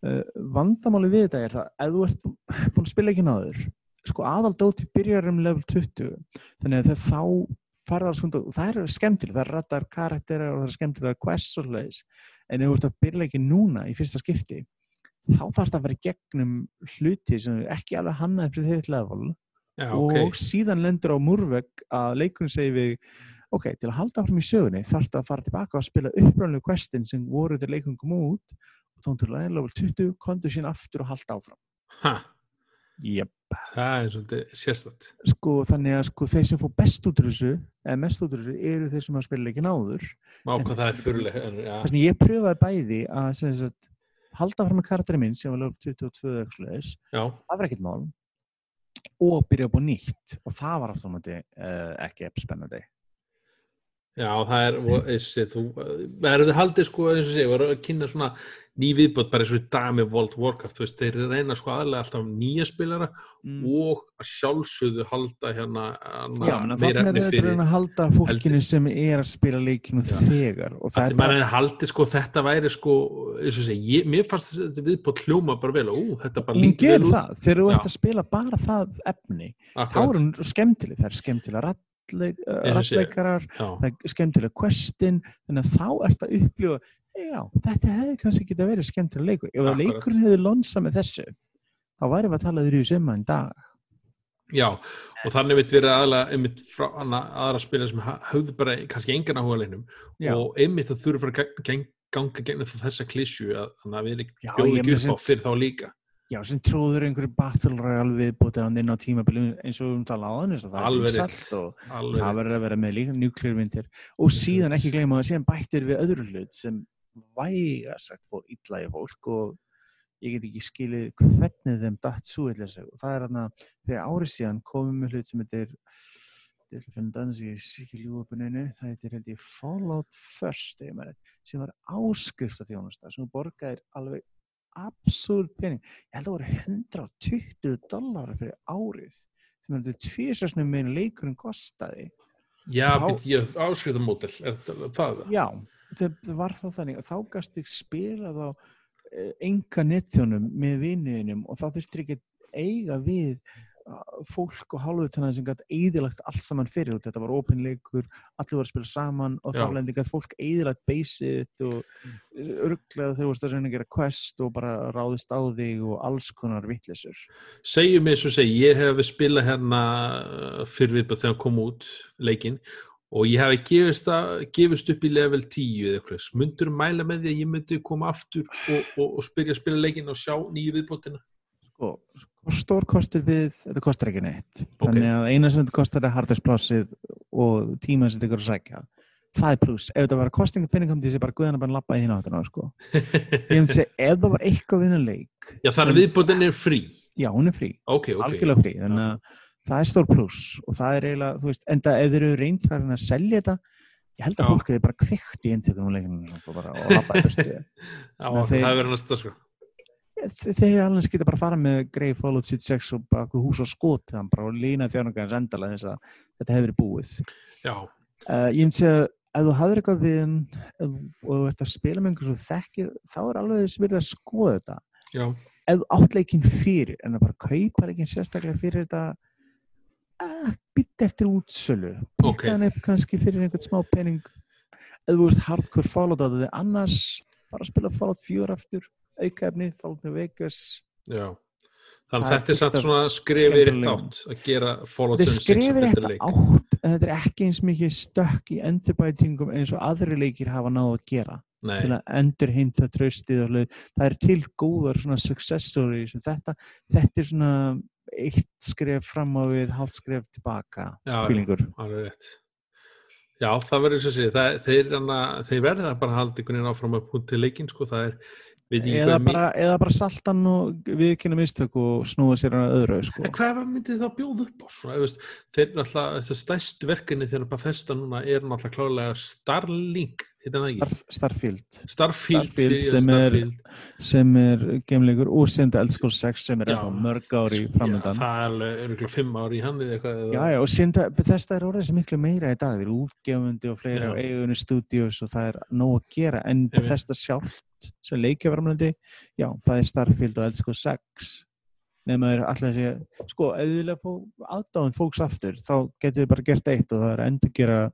Uh, vandamáli við þetta er það ef þú ert bú- búin að spila ekki náður sko aðaldóti byrjar um level 20 þannig að það þá farðar svona, og það er skemmtilega, það er rættar karakterar og það er skemmtilega quests og leis en ef þú ert að byrja ekki núna í fyrsta skipti þá þarf það að vera gegnum hluti sem er ekki alveg hannaði fyrir þitt level. Já, og ok síðan lendur á múrvegg að leikurinn segir við ok, til að halda áfram í sögunni þarf það að fara tilbaka og spila upprænlega questin sem voru til leikurinn kom út. Og þá til að level 20 kontur sín aftur og halda áfram. Ha, yep. Það er svolítið sérstætt sko þannig að sko þeir sem fór best út úr þessu eða mest út úr þessu eru þeir sem að spila leikin áður. Má hvað það er fyrirlega ja, þess að ég pröfaði bæði að sem sagt, halda fram með karakterinn minn sem var lög 22 eða eitthvað svoleiðis. já, það var ekkert mál og byrja upp á nýtt. Og það var aftur uh, ekki epp spennandi já, það er og, eins og sé, þú, það er þið haldið sko eins og sé, voru að kynna svona ný viðbót bara eins og í dag með World Warcraft þú veist, þeir reyna sko aðlega alltaf nýja spilara mm. og að sjálfsögðu halda hérna, Já, hérna menn þannig er þetta að halda fólkinu sem er að spila leikinu Já. þegar og er er maður bara, er haldið sko þetta væri sko eins og sé, ég, mér fannst þetta viðbót hljóma bara vel, ú, þetta bara hún lítur ger vel út það þegar þú Já. ert að spila bara það efni þá er hún skemmtileg, það er skemmtilega rattleik, sé. rattleikarar það er skemmtilega questin þannig að þá ert að upplifa já, þetta hefði kannski geta verið skemmtilega leikur ef að Akkurat. leikurinn hefði lonsa með þessu þá væri við að tala í summa en dag Já, og þannig mitt verið aðalega einmitt frá aðra spila sem ha- höfðu bara kannski engan áhuga leiknum Já. og einmitt það þurfa að ganga þessa klísju að þannig að við Já, bjóðum ég ekki upp á sem- fyrir þá líka já, sem tróður einhverju battle royale viðbútið hann inn á tímabili eins og við um tala á þannig það er vinsælt og Alveg það verður að vera með líka nuclear og síðan ekki gleyma að síðan bættir við öðru hlut sem væga sagt fór illa í fólk og ég get ekki skilið hvernig þeim datt svo illa sig. Og það er hann að þegar árið síðan komum við hlut sem þetta er það heitir held ég Fallout First sem var áskrift af þjónusta sem borgaðir alveg absúrt pening ég held að það voru 120 dólar fyrir árið sem er þetta tvísasnum meðin leikurinn kostaði Já, Þá- býtt ég áskriftamódel er þetta það? Já, það það var það þannig að þá gast ég spilað á eh, enga netþjónum með vinniðinum og þá þurftir ekki eiga við fólk og hálfutanna sem gætt eðilagt allt saman fyrir. Út, þetta var opinleikur allir voru að spila saman og þá lendi gætt fólk eðilagt beysið og örglega þegar þú varst að reyna að gera quest og bara ráðist á þig og alls konar vittlisur Segjum mig svo segi, ég hef spilað hérna uh, fyrir viðbæð þegar kom út leikinn og ég hef gefist, að, gefist upp í level 10 eða eitthvað, myndur mæla með því að ég myndi koma aftur og, og, og spyrja að spila leikinn og sjá nýju viðbótina? Sko, stór kostur við þetta kostar ekki neitt. Þannig að eina sem þetta kostar er harddiskplássið og tíma sem þetta ykkur að sækja. Það er pluss, ef þetta var kostinga peningum því sé bara guðan að bara lappa í hinn áttina sko. ég myndi segja, ef það var eitthvað vinna leik Já, þannig að sem- viðbótin er frí. Já, hún er frí, Ok, ok. Algjörlega frí. Þannig að það er stór pluss og það er eiginlega, þú veist, enda ef þeir eru reynd þar en að selja þetta ég held að Já. fólk hefði bara kveikt í eintökum og og lappa í það þeir alveg geta bara fara með greið Fallout 76 og bara hús og skot bara og lína þjónungarins endala þess að þetta hefur búið. Já, uh, ég myndi segja ef þú hafðir eitthvað við ef þú- ert að spila með einhvers og þekki þá er alveg þess verið að skoða þetta. Já, ef leikinn fyrir en að bara kaupa leikinn sérstaklega fyrir þetta uh, bytt eftir útsölu. Bytta hann upp kannski fyrir einhvern smá pening. Eða þú veist hardcore Fallout að þið annars bara spila Fallout 4 aftur aukaefni, Fallout New Vegas Já. Þannig að er þetta er satt svona skrifið rétt átt að gera Fallout þetta 76 skrifir að þetta betri leik. átt en þetta er ekki eins mikið stökk í endurbætingum eins og aðri leikir hafa náðu að gera til Nei, að endur hinta tröstið það er til góðar svona success stories sem þetta, þetta er svona eitt skref fram á við hálft skref tilbaka já, alveg rétt. Já, það verður eins og sé, þeir, þeir verða bara að halda einhvern veginn áfram að púti leikinn, sko, það er, eða bara, eða bara saltan og viðkynna mistök og snúa sér að öðru sko. En hvað myndið þá bjóð upp á þeir náttúrulega, þessi stærstu verkefni þegar bara festa núna er náttúrulega klálega Starlink? Starf, Starfield. Starfield, Starfield sem er- Starfield. sem er geimleikur og senda Eldskóls 6 sem er Já. mörg ári framöndan það er örgulega fimm ári í já, og senda, þess er orðið sem miklu meira í dag, þeir eru útgefundi og fleiri Já. og eigunni stúdíus og það er nóg að gera, en þess sjálft sem leikjaframlandi, já, það er Starfield og Elsko 6 nema þeir alltaf sé, sko, ef þið vilja fá aðdáðan fólks aftur, þá getur þið bara gert eitt og það er endur gera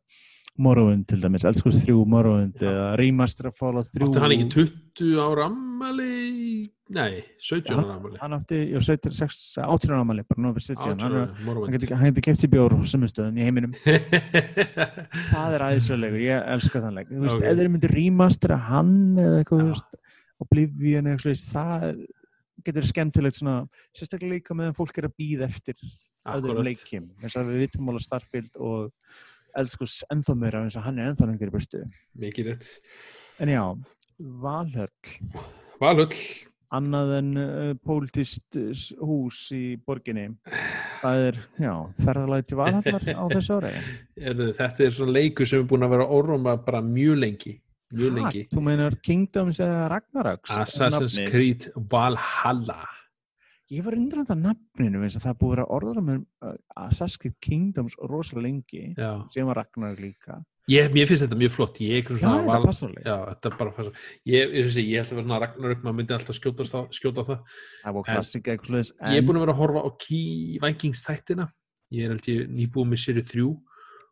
Morrowind til dæmis, Elsko 3 Morrowind eða Remaster of Fallout 3 Átti hann ekki 20 ára ammali? Nei, 17 ára ammali. hann átti, já, 17, 6, 18 ára ámali bara nógu 17, hann, er- hann getur keft sér bjór á sumustöðum í heiminum það er æðislegur, ég elska þann leik þú veist, Ok. ef þeir myndir rýmastera hann eða eitthvað, veist Oblivion eða eitthvað, það getur skemmtilegt svona, sérstaklega líka meðan fólk er að býða eftir öðrum Akkurat. leikjum, eins og við vitum alveg Starfield og elskus ennþá meira eins og hann er ennþá lengur í burstu Mikið rétt. en já, Valhöll Valhull. annað en uh, pólitist uh, hús í borginni það er, já, ferðalagi til Valhallar á þessu Erðu, þetta er svona leikur sem er búin að vera orðruma bara mjög lengi. Mjög lengi. þú meinar Kingdoms eða Ragnaröks Assassin's Creed Valhalla. Ég var undrand að nafninu eins og það búið að orðra með uh, Assassin's Kingdoms rosalega lengi Já. sem var Ragnarök líka Ég, mér finnst þetta mjög flott. Ég, Já, þetta val... Já, þetta er bara. Ég, ég, ég, ég held að vera Ragnarök, maður myndi alltaf skjóta, það, skjóta það. Það var En- klassika eitthvað svoleiðis, Ég er en búin að vera að horfa á Key Vikings þættina. Ég er ég nýbúið með séri þrjú.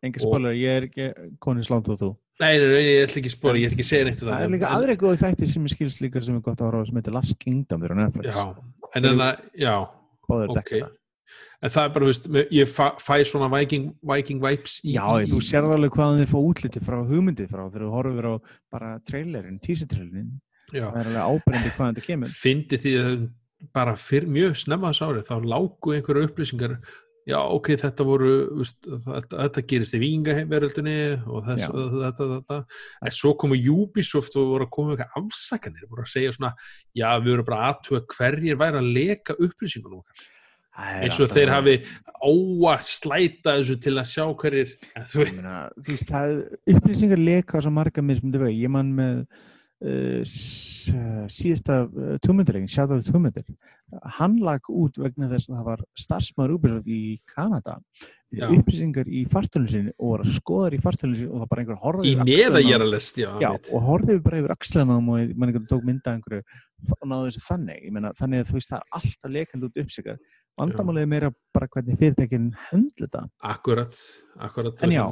enga og- spólar, ég er ekki konið slánt og þú Nei, nei, nei, ég ætla ekki að spora, ég ætla ekki að segja neitt um Það. Er líka En- aðri góði þættir sem ég skilst líka sem er gott að horfa sem heitir Last Kingdom þeir eru á Netflix. Já, en en að, já, ok. það. En það er bara, veist, ég fæ, fæ svona Viking, Viking vibes í, Já, í, þú sérð alveg hvaðan þið fá útliti frá hugmyndið frá þegar þú horfir á bara trailerin, teaser-trailerin Já, það er alveg ábyrjandi hvaðan þetta kemur. Fyndi því að bara fyrr, mjög snemma þess árið, þá lágu einhverju upplýsingar Já, ok, þetta voru, veist, þetta, þetta gerist í vingaveröldinni og þess, þetta, þetta, en svo komu Ubisoft og voru að koma eitthvað afsakanir, voru að segja svona, já, við vorum bara aðtuga hverjir væri að leka upplýsingunum okkar. Eins og þeir hafi óvart slæta þessu til að sjá hverjir þú veist, það upplýsingar leka á svo marga mismundi veg, ég man með síðasta uh, tómyndilegin, Shadow of Tómyndir hann lag út vegna þess að það var starfsmaður Ubisoft í Kanada. Já. upplýsingar í fartölun sinni og var að skoða þær í fartölun sinni og það bara einhver horfði í neðagjæralest, já, Já, og horfði bara yfir axlana á þeim og mann einhvern tók mynda einhverju og náðu þessu þannig, meina, þannig að þú veist það er alltaf lekandi út uppsikar vandamálið er meira bara hvernig fyrirtækin höndla þetta. Akkurat, akkurat En já.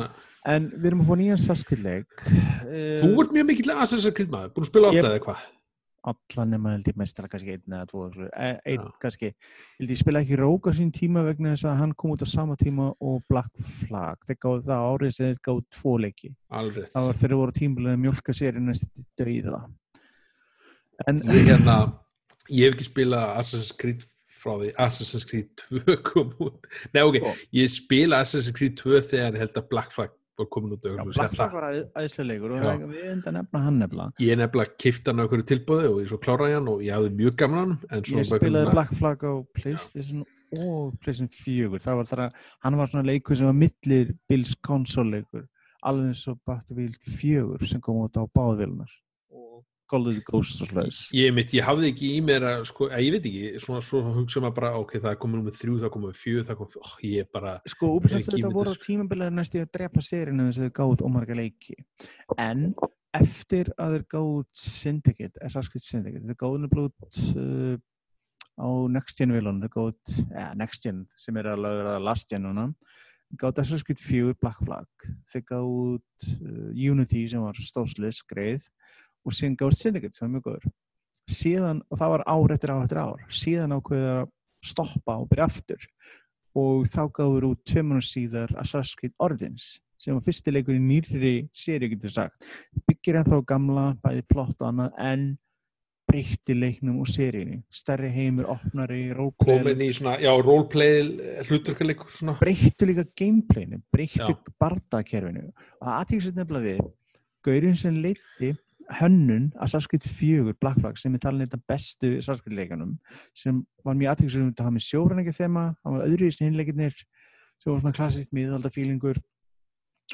En við erum að fá nýjan saskvillleik þú ert mjög mikill Assassin's Creed maður, búin að spila alltaf eða hvað? Allan nema held ég mestara kannski einn eða tvo e- Einn kannski. Held ég spila ekki Róka sín tíma vegna þess að hann kom út á sama tíma og Black Flag. Þeir gáðu það árið sem þeir gáðu tvo leiki. Alveg Það var þegar þeir voru tímbilið að mjölka sér í næstu döiða En ég hérna ég hef ekki spilað Assassin's Creed frá því Assassin's Creed 2 kom út. Nei ok, ég spila Assassin's Creed 2 þegar held að Black Flag var komin út Já, og Black Flag var æðislega leikur og það er við enda nefna hann nefnilega. Ég nefnilega kifti hann á einhverju tilbúði og ég svo kláraði hann og ég hafði mjög svo Ég spilaði Black Flag á Playstation og Playstation 4 það var þar að hann var svona leikur sem var millir Bills konsolleikur alveg eins og Battlefield 4 sem kom út á báðvilnar og Call of the Ghosts og slags ég, mitt, ég hafði ekki í mér að, sko, að ég veit ekki, svona, svona hugsa maður bara ok, það komið nummer þrjú, það komið fjögur það er komið, oh, ég er bara, Sko, Ubisoft þetta voru á sko. tímabilið næstu að drepa sérinu þess að þeir gáðu ómarga leiki. En eftir að þeir gáðu Syndicate, Creed Syndicate gáðu nefnilega út uh, á Next Gen vilun, þeir gáðu út ja, Next Gen sem er alveg að Last Gen núna gátt Creed 4 Black Flag. Þeir gátt uh, Unity sem var stóðslis, greið og síðan gátt Syndicate sem var mjög góður. Síðan, og það var ár eftir ár eftir ár síðan ákveður að stoppa og byrja aftur. Og þá gáður út tveimur síðar Assassin's Creed Origins sem var fyrstileikur í nýri séri getur sagt, byggir ennþá gamla bæði plott og annað en breytti leiknum og seríinu stærri heimur, opnari, roleplay komin í svona, já, roleplay hlutverkuleikur svona. Breyttu líka gameplayinu, breyttu bardakerfinu og það aðtíksett nefnilega við Gaurin sem leiti hönnun Assassin's Creed 4 Black Flag sem er talin þetta bestu Assassin's Creed leikanum sem var mjög aðtíksett að hafa með sjóræningja þema, hann var öðru í sinni hinleikirnir sem var svona klassist miðaldafílingur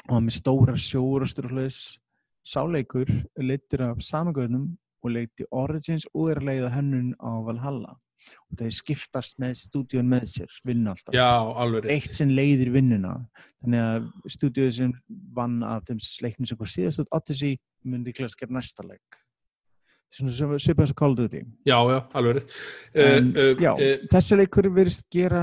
og hann með stóra sjórastur og hlutis sáleikur leittur af samagöðnum og leiti Origins og er að leiða hönnun á Valhalla og það skiptast með stúdíun með sér, vinna alltaf. Já, eitt sem leiðir vinnuna. Þannig að stúdíu sem vann af þeim leiknum sem var síðast út Odyssey myndi að gera næsta leik svipað sem Call of Duty já, já, alveg rétt en, uh, uh, já, uh, þessi leikur verðist gera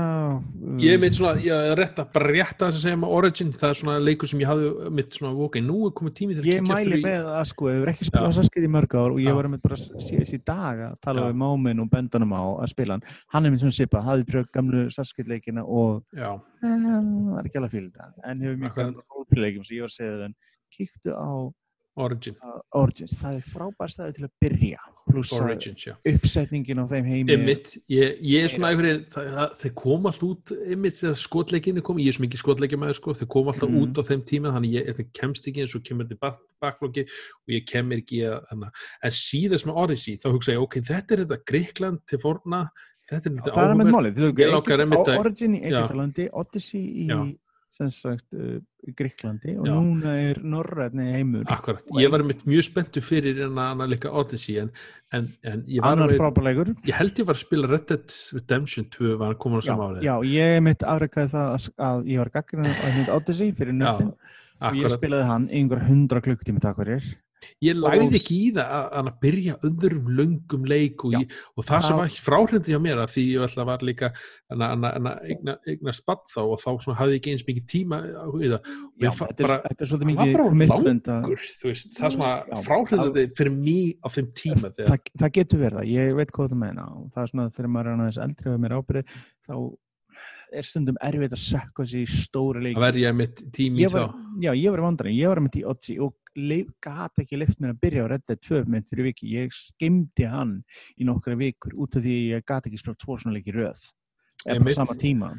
Ég meit svona, ég er rétt að bara rétt að segja með Origin, það er svona leikur sem ég hafði mitt svona, ok, nú er komið tími til að ég mæli í- með að sko, ef við ekki spila Já. saskið í mörg ár og ég Já. var með bara síðast í dag að tala Já. við máminn og bendanum á að spila hann hann er með svona svipa, hafði pröfð gamlu saskið leikina og það er ekki alveg þetta en hefur mjög Sem ég Origin, uh, Origins, það er frábær staði til að byrja pluss já uppsetningin á þeim heimi Emmitt, ég, ég er svona yfir þeir koma alltaf út Emmitt þegar skotleikinni kom, ég er svo mikið skotleikja með sko, þeir koma alltaf Mm. út á þeim tíma þannig ég, þetta kemst ekki eins og kemur til bak- baklóki og ég kemur ekki að þannig. en síðast með Odyssey, þá hugsa ég ok, þetta er þetta Greikland til forna þetta er þetta er að- Origin í. Egyptalandi, Odyssey í. Sem sagt uh, Gríklandi og Já. núna er Norrætni heimur. Akkurat, ég var einmitt mjög spenntu fyrir en að líka Odyssey en, en, en ég var annar frábærleikur. Ég held ég var að spila Red Dead Redemption 2 var að koma á já, sama árið? Já, ég mitt afreikaði það að, að ég var gaggrinn hund Odyssey fyrir nöttin og ég spilaði hann einhver hundra klukktími takk fyrir ég og- ekki í það að, að byrja öðrum löngum leik og, ég, og það sem Það- var fráhrindi hjá mér að því ég ætla var líka að, að, að, að eigna, eigna spatt þá og þá hafði ég ekki eins mikið tíma í það. Já, fa- þetta, bara- þetta er svolítið það mikið að- langur, þú veist, það svona Já, fráhrindandi fyrir mig á þeim tíma þegar, það, það getur verið það, ég veit hvað það meina og það er svona þegar maður er aðeins eldri og mér ábyrði þá er stundum erfitt að sökka í stóri leik að verja mitt tími í ég var, þá. já, ég var vandræðin, ég var með í Odyssey og gata ekki lift mér að byrja á Red Dead 2 mynd fyrir viki, ég skemmti hann í nokkra vikur út af því ég gata ekki spila tvo svona leiki röð. Eða på sama tíma,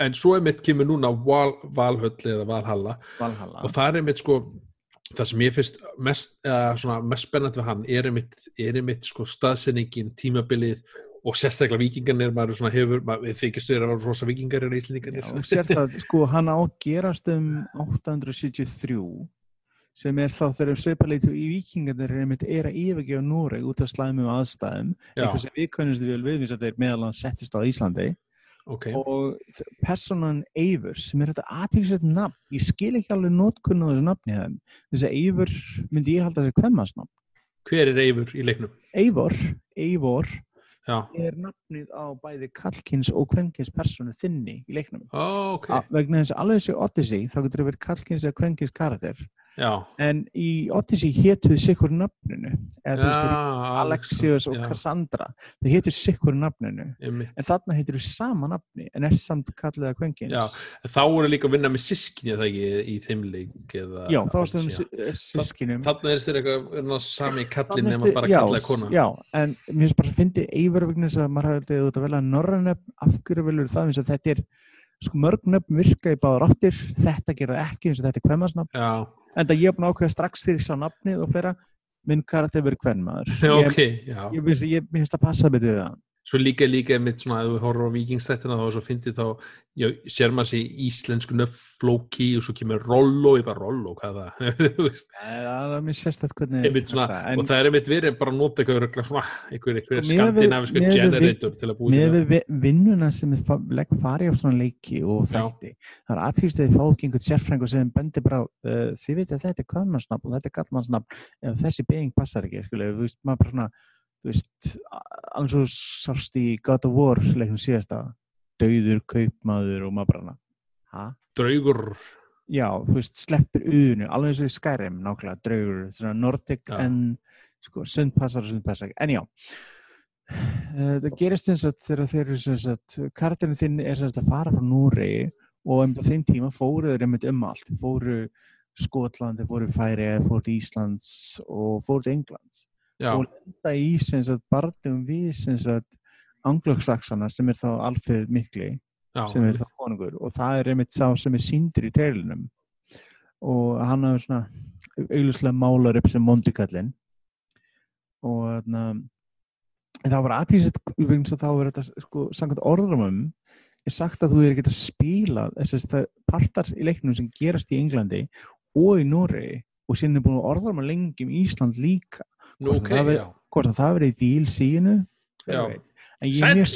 en svo er mitt kemur núna Val, Valhöll eða Valhalla. Valhalla. Og það er einmitt sko það sem ég finnst mest, uh, mest spennandi við hann er einmitt, er einmitt sko staðsenningin, tímabilið og sérstaklega vikingarnir, maður svona hefur maður þykist þér að vera rosa vikingar en Já, íslendingarnir og sér það, sko, hann á að gerast um 873 sem er þá þegar sveiparleitu í vikingarnir er einmitt er að yfirgefa Noreg út af slæmum aðstæðum. Já, eitthvað sem við kannumst vel við þess að þeir meðal hann settist á Íslandi. Ok, og personan Eivur sem er þetta aðtíksett nafn ég skil ekki alveg notkunn á þessu nafni þess að Eivur myndi ég halda þessi kvemmasnafn hver er Eivur í leiknum? Eivor, Eivor Já, er nafnið á bæði kallkins og kvenkins personu þinni í leiknum. Ó, ok, A- vegna þess að alveg þessu Odyssey þá getur það verið kallkins eða kvenkins karakter já. En í Odyssey hétuð sikkur nafninu eða þú veist Alexios og já, Cassandra þeir hétuð sikkur nafninu. Einmitt. en þarna þú sama nafni en er samt kallið að kvenkins Já, þá voru líka að vinna með sískinni það ekki í þeim leik eða, Já, þá varstu um Já. sískinum Þarna er þér eitthvað sami kallinn Þarna nema bara já, kallaði kona Já, en mér finnst bara að fyndi þess að maður hafði þetta út að velja norrænöfn, af hverju velur það? Eins og þetta er sko mörg nöfn virka í báðar áttir þetta gera það ekki eins og þetta er kvenmansnafn Já, en það ég er búin að ákveða strax ég sá nafnið og fleira. Minn karakter verið kvenmaður. Já, ég, ok, já. ég, ég, ég, finnst að passa betur við það Svo líka líka mitt svona, ef við horfum á vikingstættina þá svo fyndið þá, já, sér maður sér íslensku nöfn flóki og svo kemur Rollo, ég bara Rollo, hvað það? Það er mér sérstætt hvernig svona, en og það er einmitt verið bara að nota eitthvað svona, einhver Sko, við- skandinavisku við- generator til að búið með við vi- vinnuna sem við legg fari á svona leiki og þætti það er aðtrýst að þið fá ekki einhvern sérfrængur sem bendir bara, uh, þið veit að þetta er kvæmansnafn og þetta er gallmannsnafn ef þessi beiging passar ekki, skilu, þú þú veist, alveg svo sást í God of War leiknum síðasta, dauður kaupmaður og maður bara, ha? draugur. Já, þú veist, sleppir uðinu alveg eins og í Skyrim, nákvæmlega, draugur svona Nordic Já. en sko, sundpassar og sundpassar, en já Eh, það gerist eins og þegar þeir eru sem sagt, karakterinn þinn er sem sagt að fara frá Núri og um þeim tíma fóru þeir einmitt um allt, fóru Skotland, þeir fóru Færi, fóru Íslands og fóru Englands já, og lenda í barndum við anglosaksana sem er þá Alfred Mikli já, sem er þá konungur og það er einmitt sá sem er síndur í trailinum og hann hafði svona auglustlega málar upp sem mondikallin og þarna en það var aðtíðsett þá er þetta sko samkvæmt orðrumum er sagt að þú er ekki að spila þess að partar í leiknum sem gerast í Englandi og í Noregi og síðan er búin að orðruma lengi um Ísland líka. Hvort ok, það já. hvort að það verið í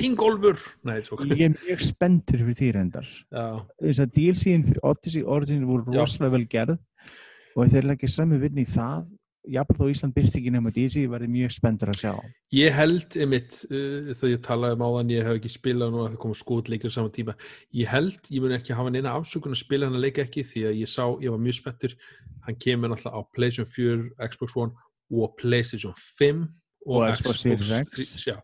Ingólfur Nei, svo mjög, ég er mjög spenntur fyrir því reyndar. Þess að DLC-in fyrir Odyssey Origins voru rosalega vel gerð og þeir leggja sami vinni í það jafnvel þó Ísland byrst ekki nema DLC verði mjög spenntur að sjá. Ég held einmitt, uh, þegar ég talaði um áðan ég hef ekki spilað nú að það koma skotleikir saman tíma, ég held, ég mun ekki hafa neina afsökun að spila hann að leika ekki því að ég sá, ég var mjög spenntur. Hann kemur náttúrulega á PlayStation 4 Xbox One og PlayStation 5 og, Og Xbox Series X. 3, já,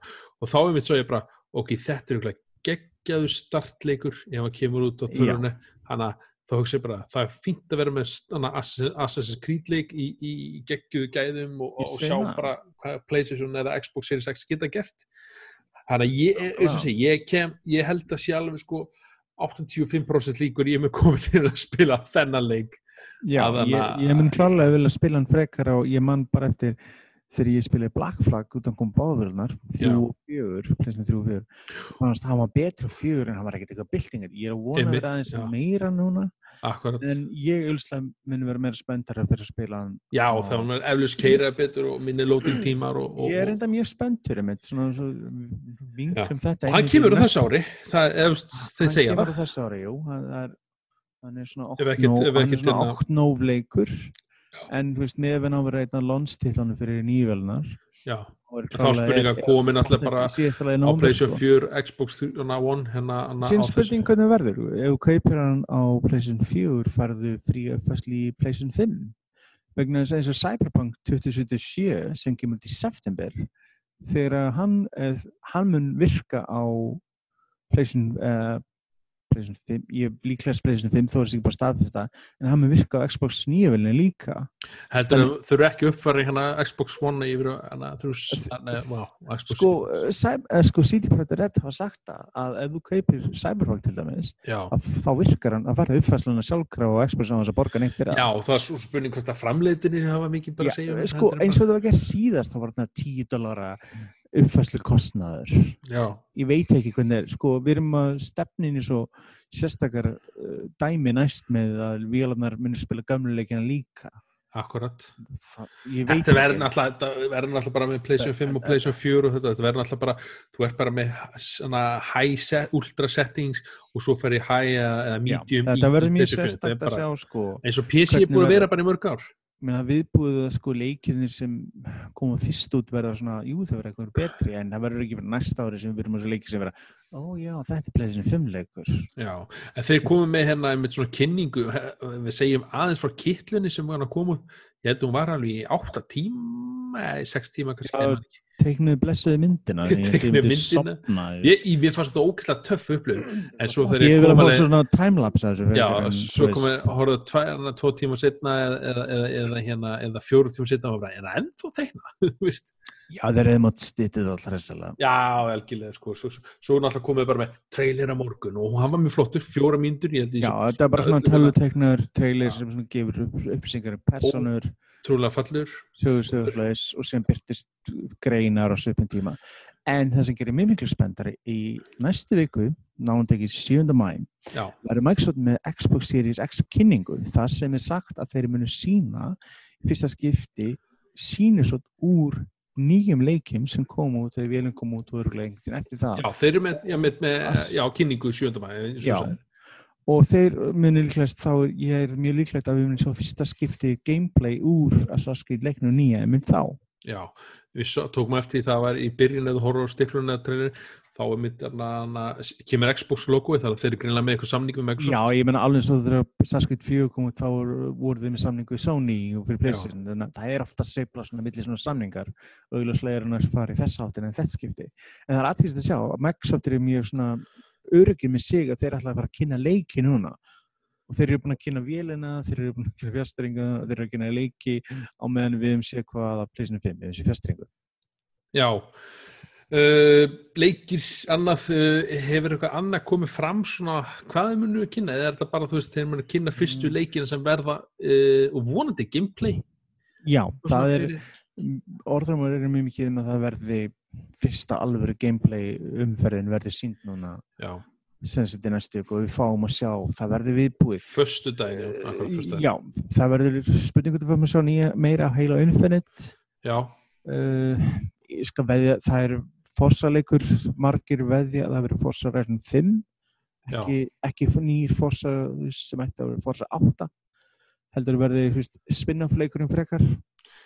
og þá einmitt svo ég bara ok, þetta er geggjaður startleikur ef hann kemur út á törunni hann að þá hugsa ég bara, það er fínt að vera með Assassin's Creed leik í, í geggjuðu gæðum og, og sjá það. bara hvað PlayStation eða Xbox Series X geta gert. Þannig að ég, eins og sé, ég kem ég held að alveg sko 85% líkur ég með komið til að spila þennan leik. Já, ég, ég mun klálega vilja spila hann frekar og ég man bara eftir þegar ég spilaði Black Flag utan kom báðurnar þrjú og fjögur, plesnum þrjú og fjögur fannst hann var betri á fjögur en hann var ekkert eitthvað byltingar, ég er að vona að vera aðeins já. meira núna akkurat, en ég ulslega mun vera meira spenntar fyrir að spila hann já þá er hann eflust keira betur og minni loading tímar og, og, ég er og, enda mjög spenntur einmitt, svona, svo, vinklum þetta og hann kemur á næsta- þessu ári það er, efst, þeir hann segja kemur það á þessu ári, jú hann er, hann er svona Ef ekkert- 8-9 ef hann er ekkert svona hérna- 8-9 leikur en þú veist, með að hann vera einn af lonstillanum fyrir nýjövelnar já, þá spurning að komin alltaf bara á PlayStation 4, Xbox 3 og One hérna, á spurning hvernig verður. Ef þú kaupir hann á PlayStation 4 farðu frí að fæsli í PlayStation 5 vegna þess að eins og Cyberpunk 2077 sem kemur til september þegar að hann, eh, hann mun virka á PlayStation, uh, PlayStation 5 ég líklega PlayStation 5 þó er þessi ekki bara staðfesta en hann mun virka á Xbox 9 velinu líka. Heldur að þau eru ekki uppfæri hérna Xbox One yfir þú veist, nei, wow, Xbox sko, uh, eh, sko CD Projekt Red hafa sagt það að ef þú kaupir Cyberpunk til dæmis að þá virkar hann að verða uppfæsluna sjálfkrafa og Xbox á þess að borga neitt fyrir já, það er svo spurning hvort að framleitinni hafa mikið bara að segja um þetta, sko, eins og það var gert síðast þá var þetta 10 dollara uppfæslu kostnaður já, ég veit ekki hvernig er, sko, við erum að stefnin í svo sérstakar uh, dæmi næst með að vélarnar munir spila gamluleikina líka. Akkurat. Það, ég Þetta verður náttúrulega, bara með PlayStation 5 og PlayStation 4 og þetta, þetta verður náttúrulega bara, þú ert bara með svona high set, ultra settings og svo fer í high eða medium þetta í, verður í mjög PlayStation 4. Þetta er sérstakt að bara- sjá sko, eins og PC er búin að vera bara í mörg ár menn að viðbúið að sko leikinir sem koma fyrst út verða svona, jú það verður eitthvað betri en það verður ekki verið næsta ári sem við byrjum að svo leiki sem verða, ó já þetta er PlayStation 5 leikur Já, en þeir komum með hérna með svona kynningu, he- við segjum aðeins frá kittlunni sem var að koma ég held að hún var alveg í 8 tíma eða 6 tíma kannski Já. Teiknuðu blessuðu myndina Teiknuðu myndina. ég, ég, mér fannst þetta ógæslega töff upplifun. En svo þegar ég ég vil að kom fá svona timelapse að þessu Já, en, svo kom ég að horfa tvæ, tvo tíma setna eða, eða, eða, hérna, eða fjóru tíma setna og bara, er það ennþá teikna? Já, þeir eru mátt stýttið alltaf reysalega Já, elgilega, sko. Svo, svo, svo náttúrulega komið bara með trailer á morgun og hann var mjög flottur, fjóra ég Já, þetta er bara svona tölvuteknar trailer sem gefur upp, upplýsingar um personur, trúlega fallur. sögur, sögursleis og sem byrtist greinar á svipin tíma en það sem gerir mjög miklu spendari í næstu viku, ekki 7. mæ Já, verður Microsoft með Xbox Series X kynningu það sem er sagt að þeir munu sína fyrsta skipti sínusot úr nýjum leikjum sem kom út þegar vélum kom út og einhvern veginn eftir það já, þeir eru með, já, með, með já, kynningu í sjöndamæði, eins Já. Og þeir munu líklegast þá ég er mjög líklegt að við munum svo fyrsta skipti gameplay úr Assassin's Creed leiknum nýja mynd þá. Já, við tókum eftir það var í byrjun eða horror stiklun eða trailer, þá er mitt kemur Xbox logoið þar þeir eru greinlega með eitthvað samning með Microsoft. Já, ég menna alveg svo þegar Starskate 4 komið þá voru- þið með samningu í Sony og fyrir Playstation, þannig að það er ofta sveifla svona milli svona samningar. Auðvitað er hann að fara í þessa áttin en þetta skipti. En það er aðtýrst öryggir með sig að þeir ætla að fara að kynna leiki núna og þeir eru búin að kynna vélina, þeir eru búin að kynna fjastringa, þeir eru að kynna leiki á meðan við hefum séð hvað að Playstation 5 hefum séð fjastringu. Já uh, leikir annað uh, hefur eitthvað annað komið fram svona hvað er munu að kynna eða er þetta bara þú veist þegar munu að kynna fyrstu Mm. leikina sem verða uh, og vonandi gameplay Já, það er, fyrir- orðramur eru mjög mikið um að það verði fyrsta alvöru gameplay umferðin verði sínd núna. Já, sem þetta er næstu og við fáum að sjá það verði viðbúið. Föstu daginn já, daginn. já, það verður spurningu til að fáum að sjá nýja meira Halo Infinite. Já, uh, veðja það er forsalegur margir veðja að það verður Horizon 5 Já. ekki, ekki nýr Forza sem ætti að vera Forza 8 heldur verði fyrst, spin-off leikurinn frekar.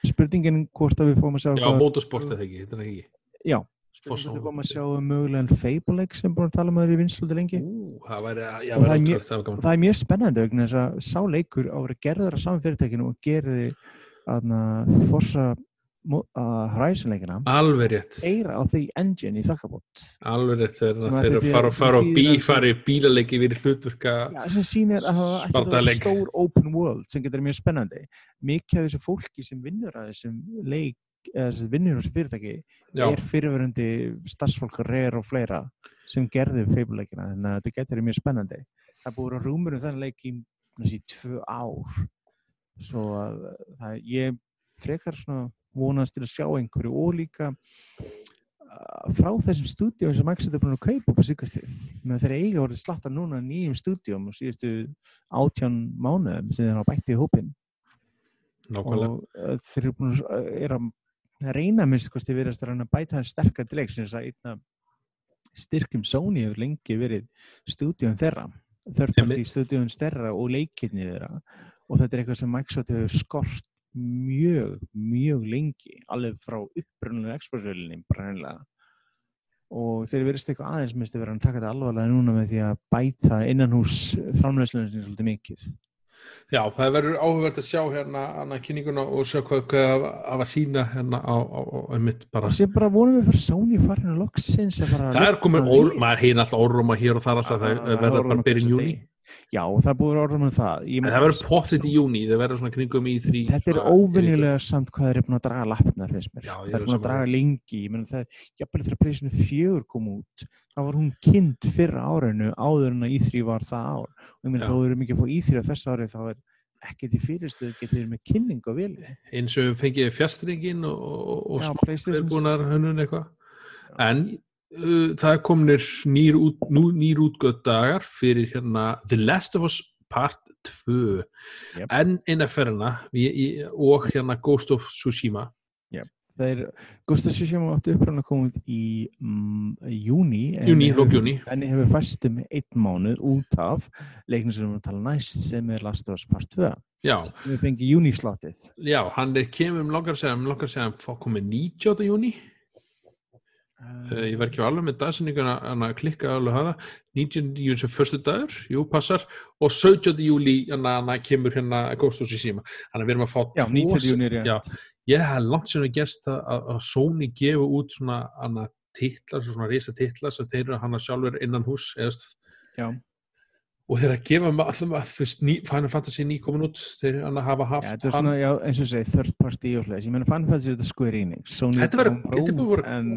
Spurningin hvort að við fáum að sjá já, motorsport eða ekki, þetta er ekki já. Við fáum að sjá um mögulegan Fable leik sem búin að tala um að það er í vinsluði lengi. Og það er væri mjög- er spennandi vegna þess að sá leikur á að vera gerður af saman fyrirtækinu og gerði að Forza uh, Horizon leikina. Alveg rétt, eira á því engine í þakkabót. Alveg rétt þegar þeir fara, þýðir bí, fara í bílaleiki við hlutverka Já, sem sýnir að það Spartaleik. stór open world sem getur mjög spennandi. Mikið af þessu fólki sem vinnur að þessum leik vinnur þessu fyrirtæki já, er fyrirverandi starfsfólk reyr og fleira sem gerðu feibuleikina þannig að þetta getur mjög spennandi. Það búið að rúmur um þannig leik í tvö ár. Svo að það, ég frekar svona vonast til að sjá einhverju og líka uh, frá þessum stúdíum sem Microsoft er búin að kaupa síkastið með þeir eiga voruð slatta núna nýjum stúdíum og síðustu átján mánuðum sem þeir hafa bætt í hópin nákvæmlega. Og uh, þeir eru búin að uh, að reyna minnst kosti verið að bæta það sterkar til leik sem þess að einna styrkjum Sony hefur lengi verið stúdíum þeirra þörfparti stúdíum stærra og leikinni þeirra. Og þetta er eitthvað sem Microsoft hefur skort mjög, mjög lengi alveg frá upprunnulega Xbox-völinni bara hennilega og þeir verðist eitthvað aðeins minnst að vera að taka þetta alvarlega núna með því að bæta innanhús framlöðslunum sinni svolítið mikið Já, það verður áhugavert að sjá hérna hana kynninguna og sjá hvað, að að sína hérna á, á, á einmitt bara. og sem bara vonum við fyrir Sony farin að loksins að að Það er komin, maður heyr alltaf óróma hér og þar alltaf, það Það verður bara að hversu júni. Já, það er búið orðum um það. En það verður pottit í júni, það verður svona kringum í þrý. Þetta er óvenjulega samt hvað þeir eru búin að draga lappnar finnst mér. Já, það er búin að draga lengi. Ég meina það, jafnvel þegar Playstation 4 kom út þá var hún kynnt fyrra árinu áður en að E3 var það ár. Og ég Já. þó eru mikið að fá E3 á þess ári þá er ekkert í fyrirstöðu getið þeir með kynning á vilja Eins og við fengið fjastringin og, og, og Uh, það er kominir nýr, út, nú, nýr útgöð dagar fyrir hérna The Last of Us Part 2. Yep. En eina ferina og hérna Ghost of Tsushima. Það er, Ghost of Tsushima átti uppræðan að koma út í mm, júni en Júní, hefur- lók júní. en ég hefur fæst um einn mánuð út af leiknum sem við erum að tala næst sem er Last of Us Part 2 Já, við fengið júnisláttið já, hann er kemur um langar að segja, um langar að segja, hann komið 19. júni. Uh, ég var ekki alveg með dagsinninguna að klikka alveg hafa 19. júli sem förstu dagur, jú, passar og 17. júli hérna, kemur hérna Ghost of Tsushima þannig að við erum að fá Já, tvo 19. sem- júní er já, ég hef langt sem að gerst að, að að Sony gefa út svona hana, titlar, svona risa titlar sem þeir eru hana sjálfur innan hús eða. Og þeir að gefa maður að fyrst ný, Final Fantasy ný komin út þeir hana hafa haft hann svona, já, eins og segi, third party og hlæs. Ég meina, Final Fantasy þetta Enix. Sony Þetta verður, er að en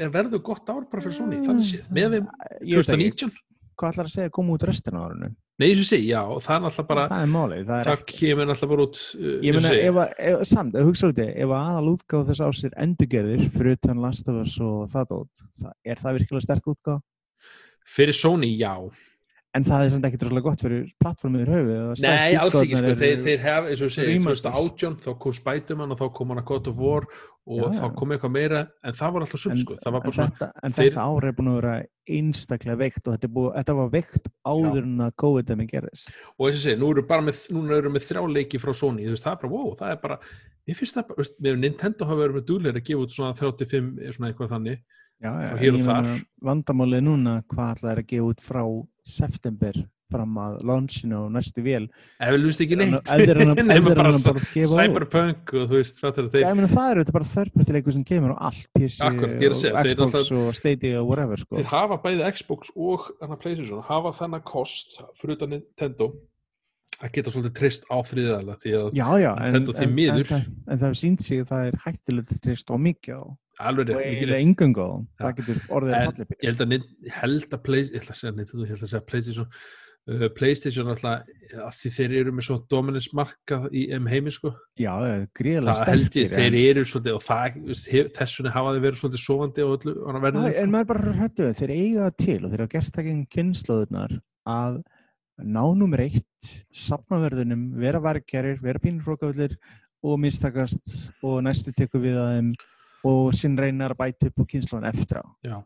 er verður gott ár bara fyrir Sony, þannig séð, með við ég veit ekki, 2019 hvað ætlar að segja að koma út restina á árinu? Nei, eins og sé, já, það er náttúrulega bara það er málið, það er það kemur náttúrulega bara út uh, Ég sé. ef, að- ef, samt, hugsa út ef að aðal útgáð þess ás er endurgerðir fyrir utan Last of Us og það dót, það, er það virkilega sterk útgáð? fyrir Sony, já en það er samt ekki droslega gott fyrir plattformið í höfu Nei, alls ekki, sko, þeir, þeir hef, eins og við segjum, remasters. 2018 þá kom Spiderman og þá kom hann að God of War og Já, þá kom eitthvað meira en það var alltaf en, sko, það var en, bara svona þetta, en þeir- þetta ár er búin að vera einstaklega veikt og þetta, búið, þetta var veikt áður en að COVID-19 gerðist. Og eins og segja, nú eru bara með, núna eru með þrjá leiki frá Sony, þú veist, það er bara, wow, það er bara ég finnst það bara, veist, með Nintendo hafa verið með dúlir að gefa út svona 35 svona eitthvað þannig, Já, já, Og hér og þar. vandamálið núna hvað ætlaði að gefa út frá september fram að launchinu og næstu vél ef við lúst ekki neitt eður bara Cyberpunk og þú veist, það eru þetta bara þörfbættileikur sem kemur á allt PC er og Xbox og Stadia og whatever sko. þeir hafa bæði Xbox og Playstation hafa þennan kost fyrir utan Nintendo að geta svolítið trist á þriðaðala því að Nintendo því miður. en, það, hefur sínt sig að það er hættulegt að treysta á mikið á alveg og rétt, mikið eiginlega rétt. yngöngu á það getur orðið En að fallið ég held að, held að Play, ég ætla að segja Nintendo, ég ætla að segja Playstation. Uh, Playstation alltaf að því þeir eru með svo dominance markað í um heimi sko, Já, það er held ég, þeir en, eru svolítið og það, þess vegna hafa þeir verið svolítið sofandi og öllu á verðinu Já, en maður er bara hrættu við, þeir eiga það til og þeir hafa gert það gegn kynnslóðunar að ná nummer eitt safnaverðunum, vera verkjarir vera pínurfrókafullir og mistakast og næstu tekur við að þeim og sinn reynar að bæta upp á kynnslóðan eftir á. Já,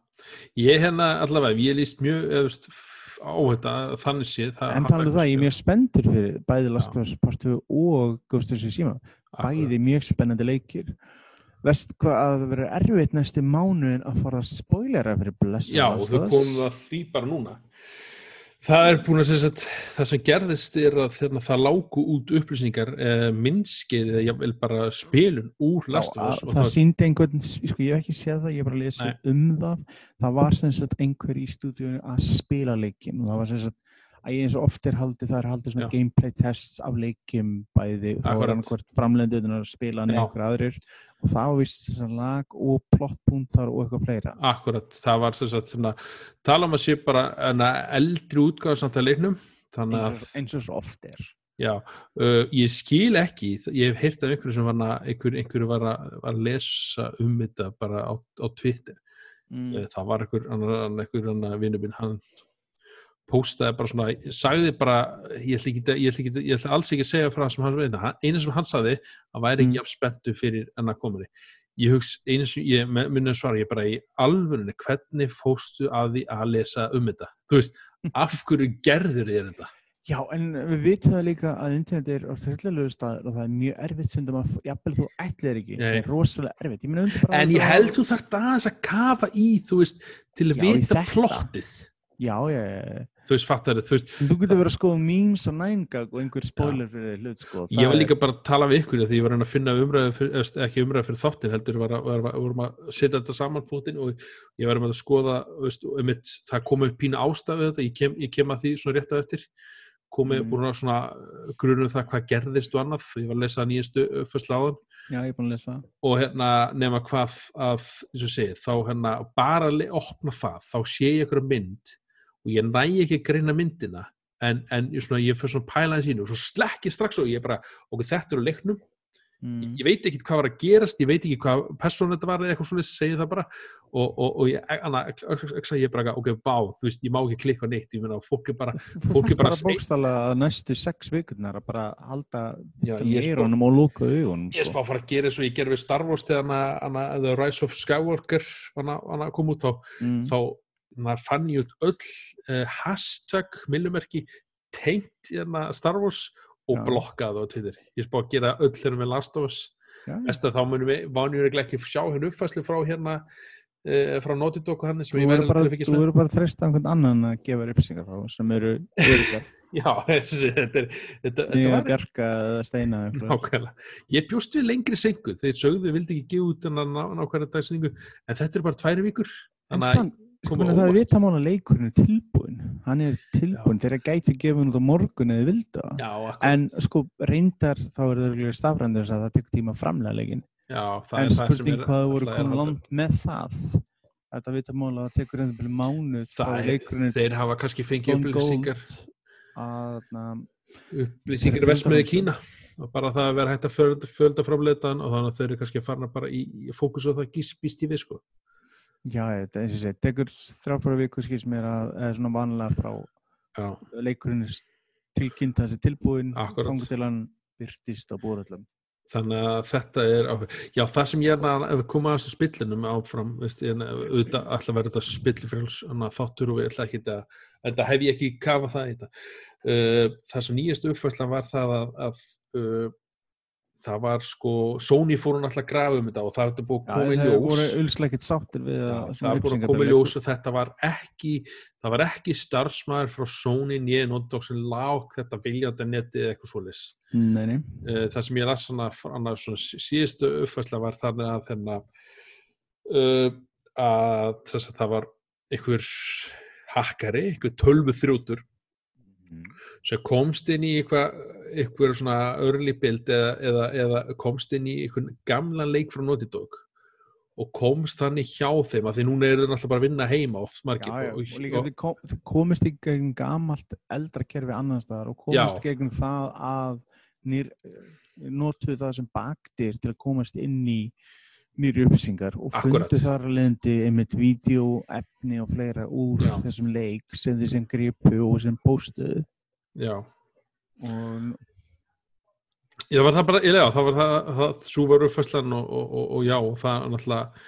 ég hérna allavega, ég líst mjög f- á þetta þannig séð það en talað um það, ég er mjög spenntur fyrir bæði Last Já. of Us Part 2 og Ghost of Tsushima. Bæði mjög spennandi leikir. Vest hvað að það verður erfitt næstu mánuðin að fara að spoilera fyrir Blessed Já, Last þau of Us. komum að því bara núna Það er búin að segja að það sem gerðist er að þegar það lágu út upplýsingar eh, minnskeið eða bara spilun úr Last of Já, Us að, og það síndi einhvern, sko ég hef ekki séð það, ég hef bara lesið um það. Það var sem sagt einhver í stúdíunum að spila leikin og það var sem sagt að eins og oft er haldið, það er haldið svona Já. gameplay tests af leikim bæði og þá er Akkurat. annarkvort framlenduðunar að spila Já. einhver aðrir og var vist þess að lag og plottpuntar og eitthvað fleira Akkurat, það var sem sagt svona, tala um að sé bara enna eldri útgáð samt að leiknum eins að eins og svo oft er Já, uh, ég skil ekki, ég hef heyrt af einhverju sem var að, einhver, einhverju var að, var að lesa um þetta bara á, á Twitter. mm. Það var einhver, annar, annar, einhver annar vinnu minn, hann postaði bara svona, sagði bara, ég ætla, ekki, ég, ætla ekki, ég ætla alls ekki að segja frá það sem hann veina, eina sem hann sagði, að væri Mm. ekki jafn spenntu fyrir enn að komari. Ég hugsa, einu sem ég minna að svara, ég bara í alvörunni, hvernig fóstu að því að lesa um þetta? Þú veist, af hverju gerður þér þetta? Já, en við vitum það líka að internet er hryllalegu staður og það er mjög erfitt stundum að, jafnvel þú ætlir ekki, það er rosalega erfitt. Ég En ég held þú þarf aðeins að kafa í, þú veist, til að vita plottið. Já, já, já. Þú veist, fattar þú veist, Þú getur verið að skoða memes og nængag og einhver spoiler fyrir hlut, sko. ég var líka bara að tala við ykkur því ég var að finna umræðu, ekki umræðu fyrir þáttin, heldur var að, var, var, vorum að setja þetta saman pútin og ég var að skoða, veist, um mitt, það kom upp pína ástafið þetta, ég kem, ég kem að því svona rétt að eftir, komið Mm. búin að svona grunum það hvað gerðist og annað, ég var að lesa nýjastu fyrst láðan Já, ég er búin að lesa og hérna nema hvað að, eins og ég segi, þá hérna bara opna það, þá sé ég ykkur mynd og ég næ ekki að greina myndina en, en svona, ég fyrir svona pæla í sínu og svo slekk ég strax og ég bara, ok, þetta eru leiknum Mm. ég veit ekki hvað var að gerast, ég veit ekki hvað persónu þetta var eða eitthvað svona, segi það bara og, og, og ég, anna, ekki, ég bara, ok, vá, þú veist, ég má ekki klikka á neitt, ég meina, fólk er bara fólk er bara bókstala að næstu sex vikurnar að bara halda eyrunum og lóka augunum. ég er spá að fara að gera eins og ég gerði við Star Wars þegar The Rise of Skywalker hana, hana kom út þá Mm. þá na, fann ég út öll uh, hashtag millumerki tengt hérna, Star Wars og Já. blokkaði á Twitter. Ég spá að gera öll þegar við Last of Us. Vesta, þá munum við vanjur ekki sjá henni uppfæslu frá hérna uh, frá og hann Þú verður bara, að með. treysta einhvern annan að gefa þér upplýsingar þá sem eru já, þetta, er, Nýja bjarga steina. ég bjóst við lengri sengu þeir sögðu vildi ekki gefa út en nákvæmlega dagsningu en þetta er bara tværi vikur. En samt, sko, það er óvart. vitamála leikurinn er tilbúin. Hann er tilbúin þegar gæti gefið út á morgun eða vilda. já. En sko, reyndar þá er það örugglega stafrændur að það tekur tíma framlega leikin. Það En er það sem spurning er hvað það voru að- langt með það. Þetta vitamála það tekur reyndar byrju mánuð það er, hafa kannski fengið upplýsingar upplýsingar vestmiði Kína og bara það að vera hægt að fjölda, framleitan og þannig að þeir eru kannski að fara bara í, fókus á það gís býst í við sko Já, þetta eins og sé, tekur þrjáfara viku skils mér að eða svona vanlega frá já, leikurinn er tilkynnt þessi tilbúin þannig til hann byrtist á búröllum þannig að þetta er já, það sem ég er að ef við komum að þessu spillinum áfram veist, ég, auðvitað alltaf verður þetta spillifrjáls þáttur og ég ætla ekki þetta það hef ég ekki kafað það í þetta. Uh, það sem nýjast uppfærslan var það að, að uh, það var sko Sony fór hún alltaf að grafa um þetta og það er búið að koma í það voru ljós ulsleikit sáttir við að- það er búin að koma í ljós og þetta var ekki það var ekki starfsmæður frá Sony nýja nótdók sem lák þetta viljandi netið eða eitthvað svoleiðis. Nei, nei. uh, það sem ég las svona, síðustu uppfærsla var þannig að þennan uh, að þess að það var einhver hakkari, einhver tölvu þrjótur sem komst inn í eitthvað eitthvað svona early build eða, eða, eða komst inn í einhvern gamlan leik frá Naughty Dog og komst þannig hjá þeim að því núna eru þeir náttúrulega bara að vinna heima oft margir Já, já, og, og líka þið kom, komist í gegn gamalt eldra kerfi annar staðar og komist Já. gegn það að nýr, notuðu það sem baktir til að komast inn í nýri uppsingar og fundu þar að leiðandi einmitt vídeo, efni og fleira úr Já. þessum leik sem þið sem gripu og sem postuðu. Já, og Já, það var það bara, já, það var það, það svo var uppfæslan og, og, og, og já, það náttúrulega,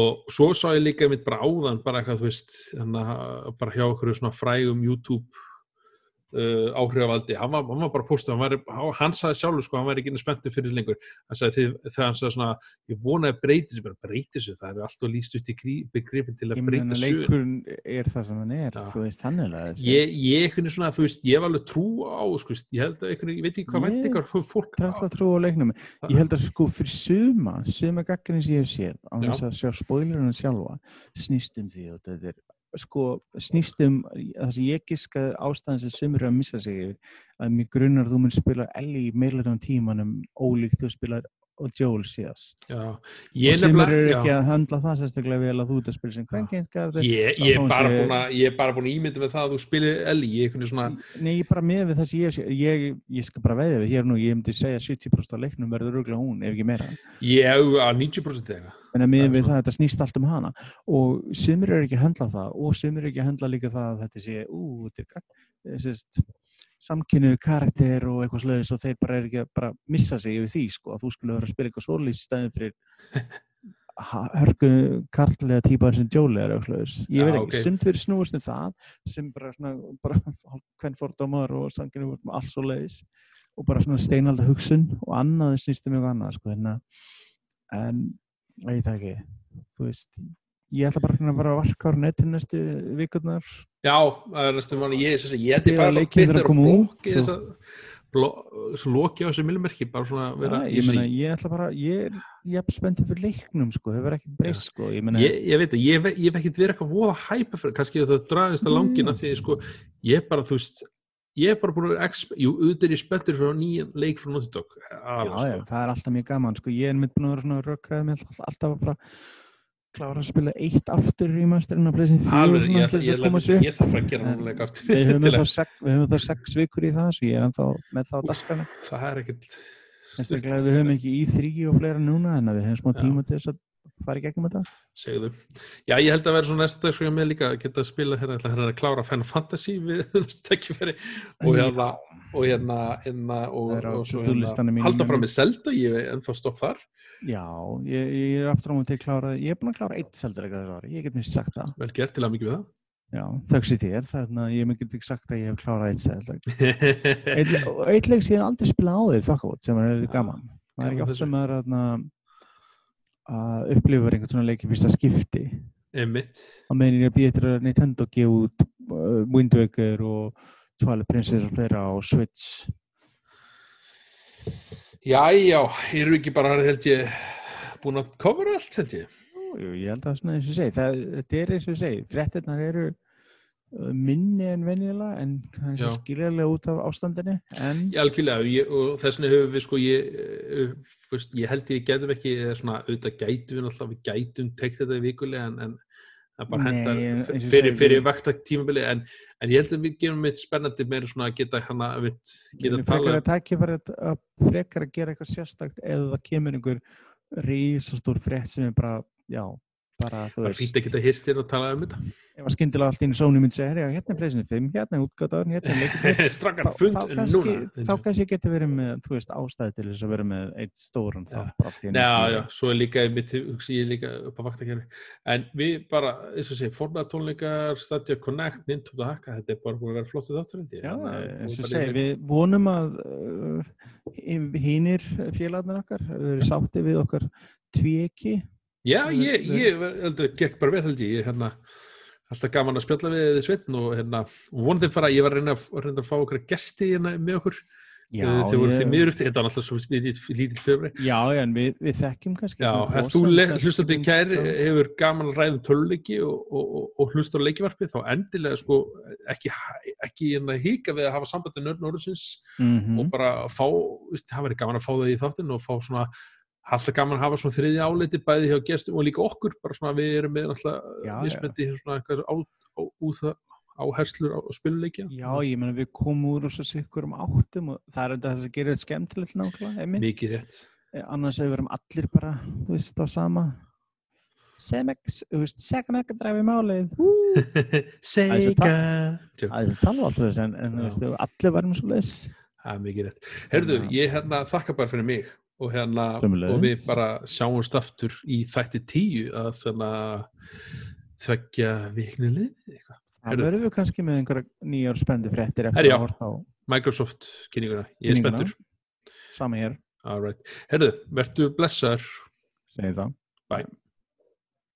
og svo sá ég líka mitt bara áðan, bara eitthvað, þú veist, að bara hjá okkur svona frægum YouTube uh, áhrifavaldi, hann var, hann var bara postið, hann, hann sagði sjálfur, sko, hann var ekki spenntur fyrir lengur, hann sagði þegar hann sagði svona, ég vonaði breyti sig, breyti sig, það er alltaf líst út í begripin til að breyta leikurinn er það sem hann er Já. þú veist, að þessi Ég, ég, svona, þú veist, ég var alveg trú á, sko, ég held að ég veit ekki hvað Ég- væntingar fólk Trætt að trú á leiknum. Ég held að sko fyrir suma, suma gaggarinn sem ég hef séð, á þess að sjá spoilerinn sjálfa, snýst um því og þetta er, sko, snýst um það sem ég giska ástæðan sem sumur eru að missa sig yfir, að mér grunnar að þú mun spila Ellie í meirleitum tímanum ólíkt þú spilar og Joel síðast. Já, Og ég sumur eru ekki já. að handla það sérstaklega vel að þú ert að spila sem kvenkinskar. Ég, ég, er bara búin að, ég er bara búin að ímynda með það að þú spilir ég er einhvern veginn svona, Nei, ég er bara með við það sem ég, ég, ég skal bara veðja við hér nú, ég myndi segja 70% af leiknum verður röglega hún, ef ekki meira. ég er að 90% eða en að er við það, þetta snýst allt um hana og sumir eru ekki að höndla það og sumir eru ekki að höndla líka það að þetta sé ú, þetta er gagn- sérst, samkynnu karakter og eitthvað slöðis og þeir bara er ekki að bara missa sig yfir því sko, að þú skulle vera að spila eitthvað svolítið stæðin fyrir hörku kartlega típar sem Jóli er eitthvað slöðis ég Já, veit ekki, ok. sumt fyrir snúist um það sem bara svona, bara hvern fordómar og samkynnu allt svoleiðis og bara svona steinalda hugsun og annað snýst um eitthvað annað sko, hérna en ég veit ekki þú veist ég ætla bara að vera að varka á netinu næstu vikurnar. Já, það er næstum manni, ég, ég, Spila ég, leikinn þegar að koma út, svo- að, loki á þessu milmerki, bara svona vera, ja, ég, meina, ég ætla bara ég er spenntið fyrir leiknum sko, hefur ekkert breyst sko. Ég meina, ég, ég veit að ég, hef- ekkert verið eitthvað voða hæpa fyrir, kannski það dragist að langina Mm. því, sko, ég er bara, þú veist, ég er bara búin að vera, jú, auðvitað er ég spenntur fyrir nýjan leik frá Naughty Dog, já, sko. það er alltaf mjög gaman sko, ég er mitt klára að spila eitt aftur í masterinn að pleysin Alveg, ég, ég, ég, ég þarf að gera leik aftur. við höfum til þá að- sex, vikur í það svo ég er ennþá með það á daskarna Það er ekkert... Við höfum ekki í þrý og fleira núna en við höfum smá tíma til þess að fara í gegnum þetta. Segðu. Já, ég held að vera svona næsta dagskrið með líka að geta að spila hérna, hérna að klára Final Fantasy við næstu tækifæri. Og hérna og hérna, hérna og, Það og svo to-do-listanum hérna, halda fram með Zelda, ég er ennþá stopp þar Já, ég, ég er aftur á mútið klárað, ég er búin að klára eitt seldur eitthvað þessu ári, ég get mér sagt það. vel gert til að mikið við Já, þöggs í þér, þannig að ég get ekki sagt að ég hef klárað eitt seldur. það Eitt, og eitt leik sem ég aldrei spilað á því þokkavot sem er Já, gaman. Það er ekki oft sem maður þarna, að upplifa einhvern svona leik í fyrsta skipti. Emmitt Á meðan ég er að býja eftir að Nintendo gefa út uh, Wind Waker og Twilight Princess og fleira á Switch. Já, já, eru ekki bara held ég búin að cover allt held ég? Jú, ég held að svona eins og segi, það, þetta er eins og segi, fréttirnar eru uh, minni en venjulega en kannski skiljarlega út af ástandinu en Já, algjörlega, og þess vegna höfum við sko, ég, eh, fyrst, ég held ég getum ekki, eða svona, auðvitað gætum við náttúrulega, við gætum tekt þetta vikulega en, en það bara hendar fyrir, fyrir við- vakta tímabili en, en ég held að við gerum mitt spennandi meira svona að geta hana, við geta frekar tala að takja bara að, að frekar að gera eitthvað sérstakt eða það kemur einhver risastór frétt sem er bara, já bara, þú Það veist, fínt að geta hýrst þér að tala um þetta. ef að skyndilega allt í einu Sony myndi segja, "Herra, hérna er Playstation 5, hérna er útgátaður, hérna er Strakkan þá, fund þá, kannski, núna. þá kannski geti verið með, þú veist, ástæði til þess að vera með eitt í einu, Já, skilur. já, svo er líka mitt, hugsi ég líka upp á vaktakerfi. En við bara, eins og sé, Fortnite tónleikar, Stadia Connect, Nintendo Haka, þetta er bara búin að vera flottu þáttur, held ég. Já, að eins og í- við vonum að uh, hínir félagarnir okkar verið sátti við okkar tvíeki Já, ég, ég, heldur, gekk bara vel, held ég, hérna, alltaf gaman að spjalla við sveitn og hérna, vonandi fara, ég var að reyna, að reyna að fá okkur gesti hérna með okkur, Já, já, þau voru því miður upp, þetta var alltaf svo lítið fjöfri. Já, en við, við þekkjum kannski Já, tvo þú hlustandi kær hefur gaman að ræða um töluleiki og, og, og, og hlustar á leikivarpi þá endilega sko ekki, ekki hérna híka við að hafa sambandi nörn orðsins Mhm. og bara fá, það verið gaman að fá það í þáttinn og fá svona alltaf gaman að hafa svona þriði áleiti bæði hjá gestum og líka okkur, bara svona við erum með náttúrulega já. mismöndi svona eitthvað á, á, út það áherslur á spiluleikja Já, ég meina við komum úr og svo sikkur um áttum og það er þetta þess að gera þetta skemmtilegt nákvæmlega, mikið rétt. Eh, Annars ef við erum allir bara, þú veist, á sama. Semex, þú veist, að dræfi málið! Sega. Það er það tala alltaf þess, en, þú veist, allir varum svo leis Það er mikið rétt. Herðu, ég hérna þakka bara fyrir mig og hérna og við bara sjáumst aftur í þætti tíu að þannig að tvekja vikni liðið eitthvað. Það verðum við kannski með einhverja nýjar spendi fréttir eftir að horta á Microsoft kynninguna, ég er spenntur. sama hér, right. Herðu, verðu blessaður. segið það Bye.